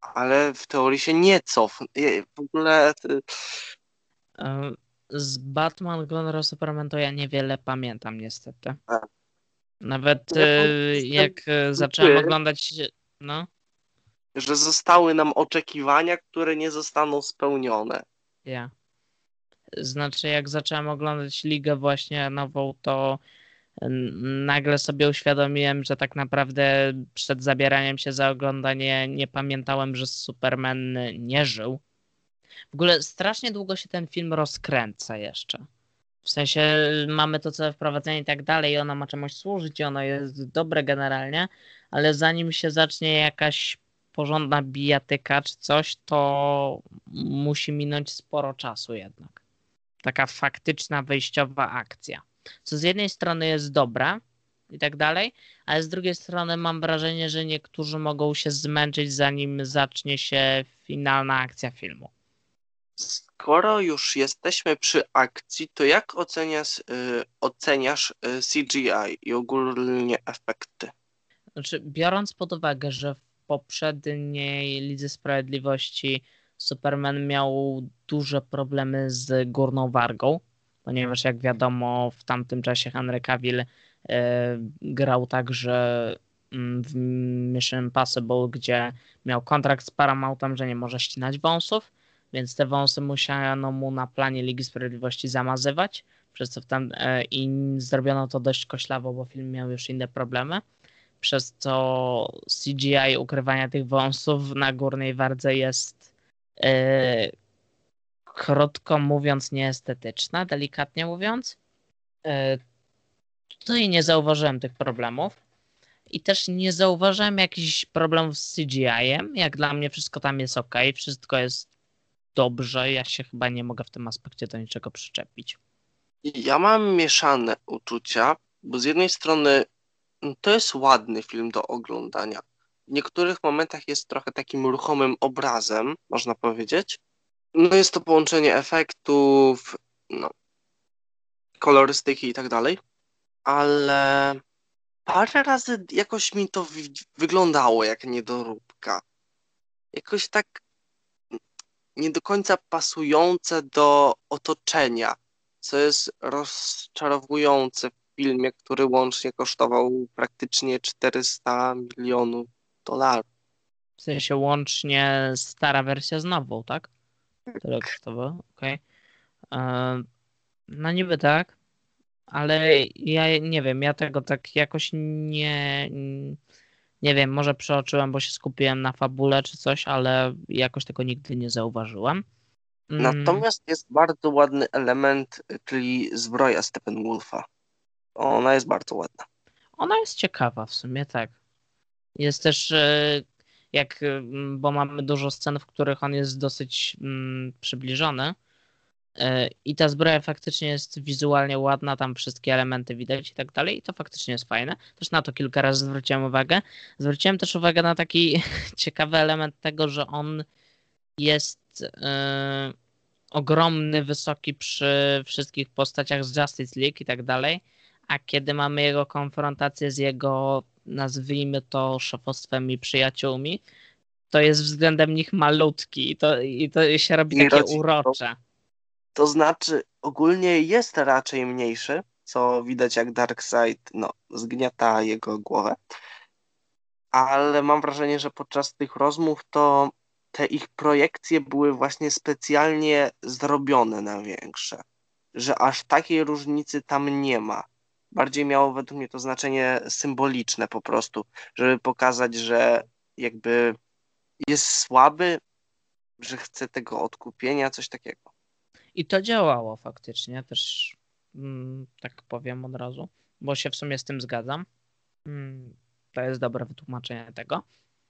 Ale w teorii się nie cofnął. W ogóle. Z Batman vs Superman to ja niewiele pamiętam niestety. Nawet Ja e, powiem, jak e, zacząłem oglądać, no, Że zostały nam oczekiwania, które nie zostaną spełnione. ja. Znaczy, jak zacząłem oglądać ligę właśnie nową, to nagle sobie uświadomiłem, że tak naprawdę przed zabieraniem się za oglądanie nie pamiętałem, że Superman nie żył. W ogóle strasznie długo się ten film rozkręca jeszcze. W sensie mamy to całe wprowadzenie i tak dalej, ono ma czemuś służyć, ono jest dobre generalnie, ale zanim się zacznie jakaś porządna bijatyka czy coś, to musi minąć sporo czasu jednak. Taka faktyczna, wejściowa akcja. Co z jednej strony jest dobra i tak dalej, ale z drugiej strony mam wrażenie, że niektórzy mogą się zmęczyć, zanim zacznie się finalna akcja filmu. Skoro już jesteśmy przy akcji, to jak oceniasz, y, oceniasz y, CGI i ogólnie efekty? Znaczy, biorąc pod uwagę, że w poprzedniej Lidze Sprawiedliwości Superman miał duże problemy z górną wargą, ponieważ jak wiadomo w tamtym czasie Henry Cavill e, grał także mm, w Mission Impossible, gdzie miał kontrakt z Paramountem, że nie może ścinać wąsów, więc te wąsy musiano mu na planie Ligi Sprawiedliwości zamazywać, przez co tam, e, i zrobiono to dość koślawo, bo film miał już inne problemy przez co CGI ukrywania tych wąsów na górnej wardze jest krótko mówiąc nieestetyczna, delikatnie mówiąc. Tutaj nie zauważyłem tych problemów. I też nie zauważyłem jakichś problemów z CGI-em. Jak dla mnie wszystko tam jest ok, wszystko jest dobrze. Ja się chyba nie mogę w tym aspekcie do niczego przyczepić. Ja mam mieszane uczucia, bo z jednej strony mm, to jest ładny film do oglądania. W niektórych momentach jest trochę takim ruchomym obrazem, można powiedzieć. No jest to połączenie efektów, no, kolorystyki i tak dalej, ale parę razy jakoś mi to wyglądało jak niedoróbka. Jakoś tak nie do końca pasujące do otoczenia, co jest rozczarowujące w filmie, który łącznie kosztował praktycznie 400 milionów dolarów. W sensie łącznie stara wersja z nową, tak? Tyle kosztowało, okej. E, No niby tak, ale ja nie wiem, ja tego tak jakoś nie... Nie wiem, może przeoczyłem, bo się skupiłem na fabule czy coś, ale jakoś tego nigdy nie zauważyłem. Mm, Natomiast jest bardzo ładny element, czyli zbroja Steppenwolfa. Ona jest bardzo ładna. Ona jest ciekawa w sumie, tak. Jest też e, jak, mm, bo mamy dużo scen, w których on jest dosyć mm, przybliżony. e, I ta zbroja faktycznie jest wizualnie ładna, tam wszystkie elementy widać i tak dalej. I to faktycznie jest fajne. Też na to kilka razy zwróciłem uwagę. Zwróciłem też uwagę na taki ciekawy element tego, że on jest e, ogromny, wysoki przy wszystkich postaciach z Justice League i tak dalej. A kiedy mamy jego konfrontację z jego, nazwijmy to, szefostwem i przyjaciółmi, to jest względem nich malutki i to, i to się robi I takie rodzi- urocze. To znaczy, ogólnie jest raczej mniejszy, co widać jak Darkseid no, zgniata jego głowę. Ale mam wrażenie, że podczas tych rozmów to te ich projekcje były właśnie specjalnie zrobione na większe. Że aż takiej różnicy tam nie ma. Bardziej miało według mnie to znaczenie symboliczne po prostu, żeby pokazać, że jakby jest słaby, że chce tego odkupienia, coś takiego. I to działało faktycznie, też mm, tak powiem od razu, bo się w sumie z tym zgadzam. Mm, to jest dobre wytłumaczenie tego.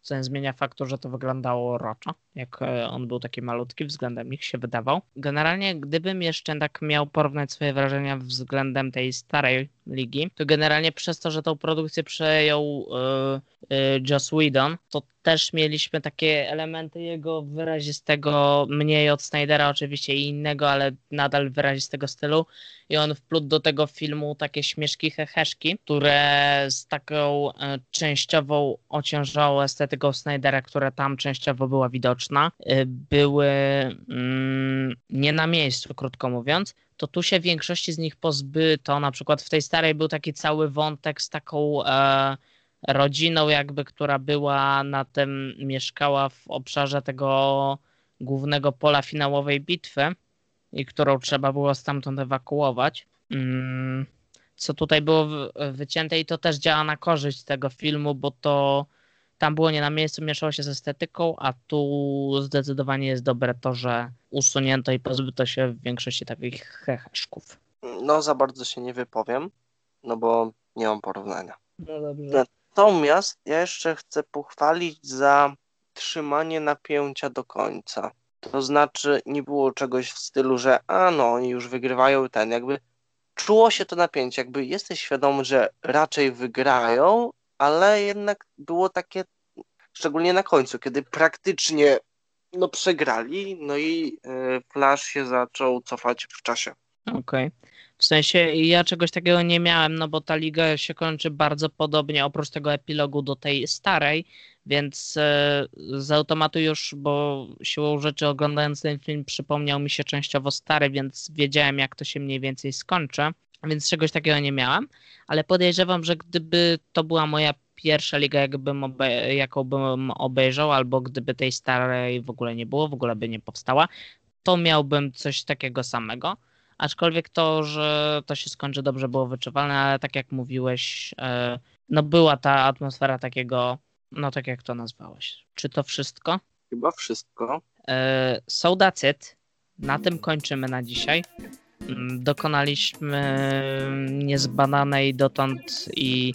Co nie zmienia faktu, że to wyglądało roczo, jak e, on był taki malutki, względem nich się wydawał. Generalnie, gdybym jeszcze tak miał porównać swoje wrażenia względem tej starej ligi, to generalnie przez to, że tą produkcję przejął e, e, Joss Whedon, to też mieliśmy takie elementy jego wyrazistego, mniej od Snydera oczywiście i innego, ale nadal wyrazistego stylu. I on wplótł do tego filmu takie śmieszki heheszki, które z taką e, częściową ociężałą estetyką Snydera, która tam częściowo była widoczna, e, były mm, nie na miejscu, krótko mówiąc to tu się większości z nich pozbyto. Na przykład w tej starej był taki cały wątek z taką e, rodziną, jakby, która była na tym, mieszkała w obszarze tego głównego pola finałowej bitwy i którą trzeba było stamtąd ewakuować. Mm, co tutaj było wycięte i to też działa na korzyść tego filmu, bo to tam było nie na miejscu, mieszało się z estetyką, a tu zdecydowanie jest dobre to, że usunięto i pozbyto się w większości takich heheszków. No, za bardzo się nie wypowiem, no bo nie mam porównania. No dobrze. Natomiast ja jeszcze chcę pochwalić za trzymanie napięcia do końca. To znaczy, nie było czegoś w stylu, że a no, oni już wygrywają ten, jakby czuło się to napięcie, jakby jesteś świadomy, że raczej wygrają, ale jednak było takie, szczególnie na końcu, kiedy praktycznie no przegrali, no i y, Flash się zaczął cofać w czasie. Okej. Okay. W sensie ja czegoś takiego nie miałem, no bo ta liga się kończy bardzo podobnie, oprócz tego epilogu do tej starej, więc e, z automatu już, bo siłą rzeczy oglądając ten film przypomniał mi się częściowo stary, więc wiedziałem jak to się mniej więcej skończy, więc czegoś takiego nie miałem, ale podejrzewam, że gdyby to była moja pierwsza liga, jakbym obe, jaką bym obejrzał, albo gdyby tej starej w ogóle nie było, w ogóle by nie powstała, to miałbym coś takiego samego. Aczkolwiek to, że to się skończy dobrze było wyczuwalne, ale tak jak mówiłeś, e, no była ta atmosfera takiego, no tak jak to nazwałeś. Czy to wszystko? Chyba wszystko. E, so that's it. Na tym kończymy na dzisiaj. Mm, dokonaliśmy niezbadanej dotąd i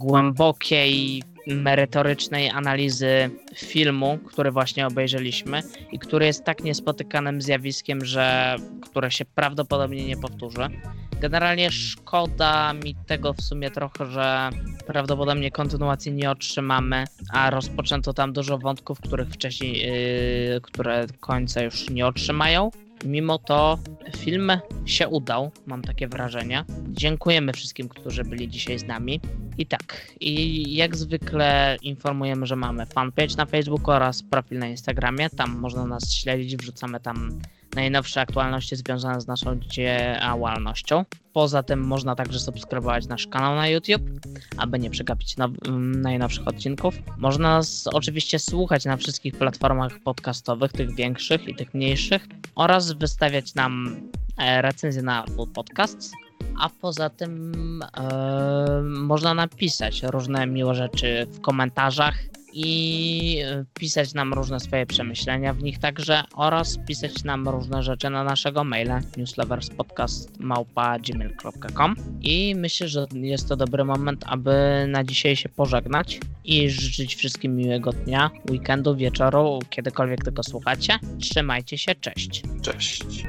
głębokiej merytorycznej analizy filmu, który właśnie obejrzeliśmy i który jest tak niespotykanym zjawiskiem, że które się prawdopodobnie nie powtórzy. Generalnie szkoda mi tego w sumie trochę, że prawdopodobnie kontynuacji nie otrzymamy, a rozpoczęto tam dużo wątków, których wcześniej, yy, które końca już nie otrzymają. Mimo to film się udał, mam takie wrażenie. Dziękujemy wszystkim, którzy byli dzisiaj z nami. I tak, i jak zwykle informujemy, że mamy fanpage na Facebooku oraz profil na Instagramie. Tam można nas śledzić, wrzucamy tam najnowsze aktualności związane z naszą działalnością. Poza tym można także subskrybować nasz kanał na YouTube, aby nie przegapić mm, najnowszych odcinków. Można nas oczywiście słuchać na wszystkich platformach podcastowych, tych większych i tych mniejszych, oraz wystawiać nam e, recenzje na Apple Podcasts. A poza tym e, można napisać różne miłe rzeczy w komentarzach i e, pisać nam różne swoje przemyślenia w nich także oraz pisać nam różne rzeczy na naszego maila newsloverspodcast.gmail.com i myślę, że jest to dobry moment, aby na dzisiaj się pożegnać i życzyć wszystkim miłego dnia, weekendu, wieczoru, kiedykolwiek tego słuchacie. Trzymajcie się, cześć. Cześć.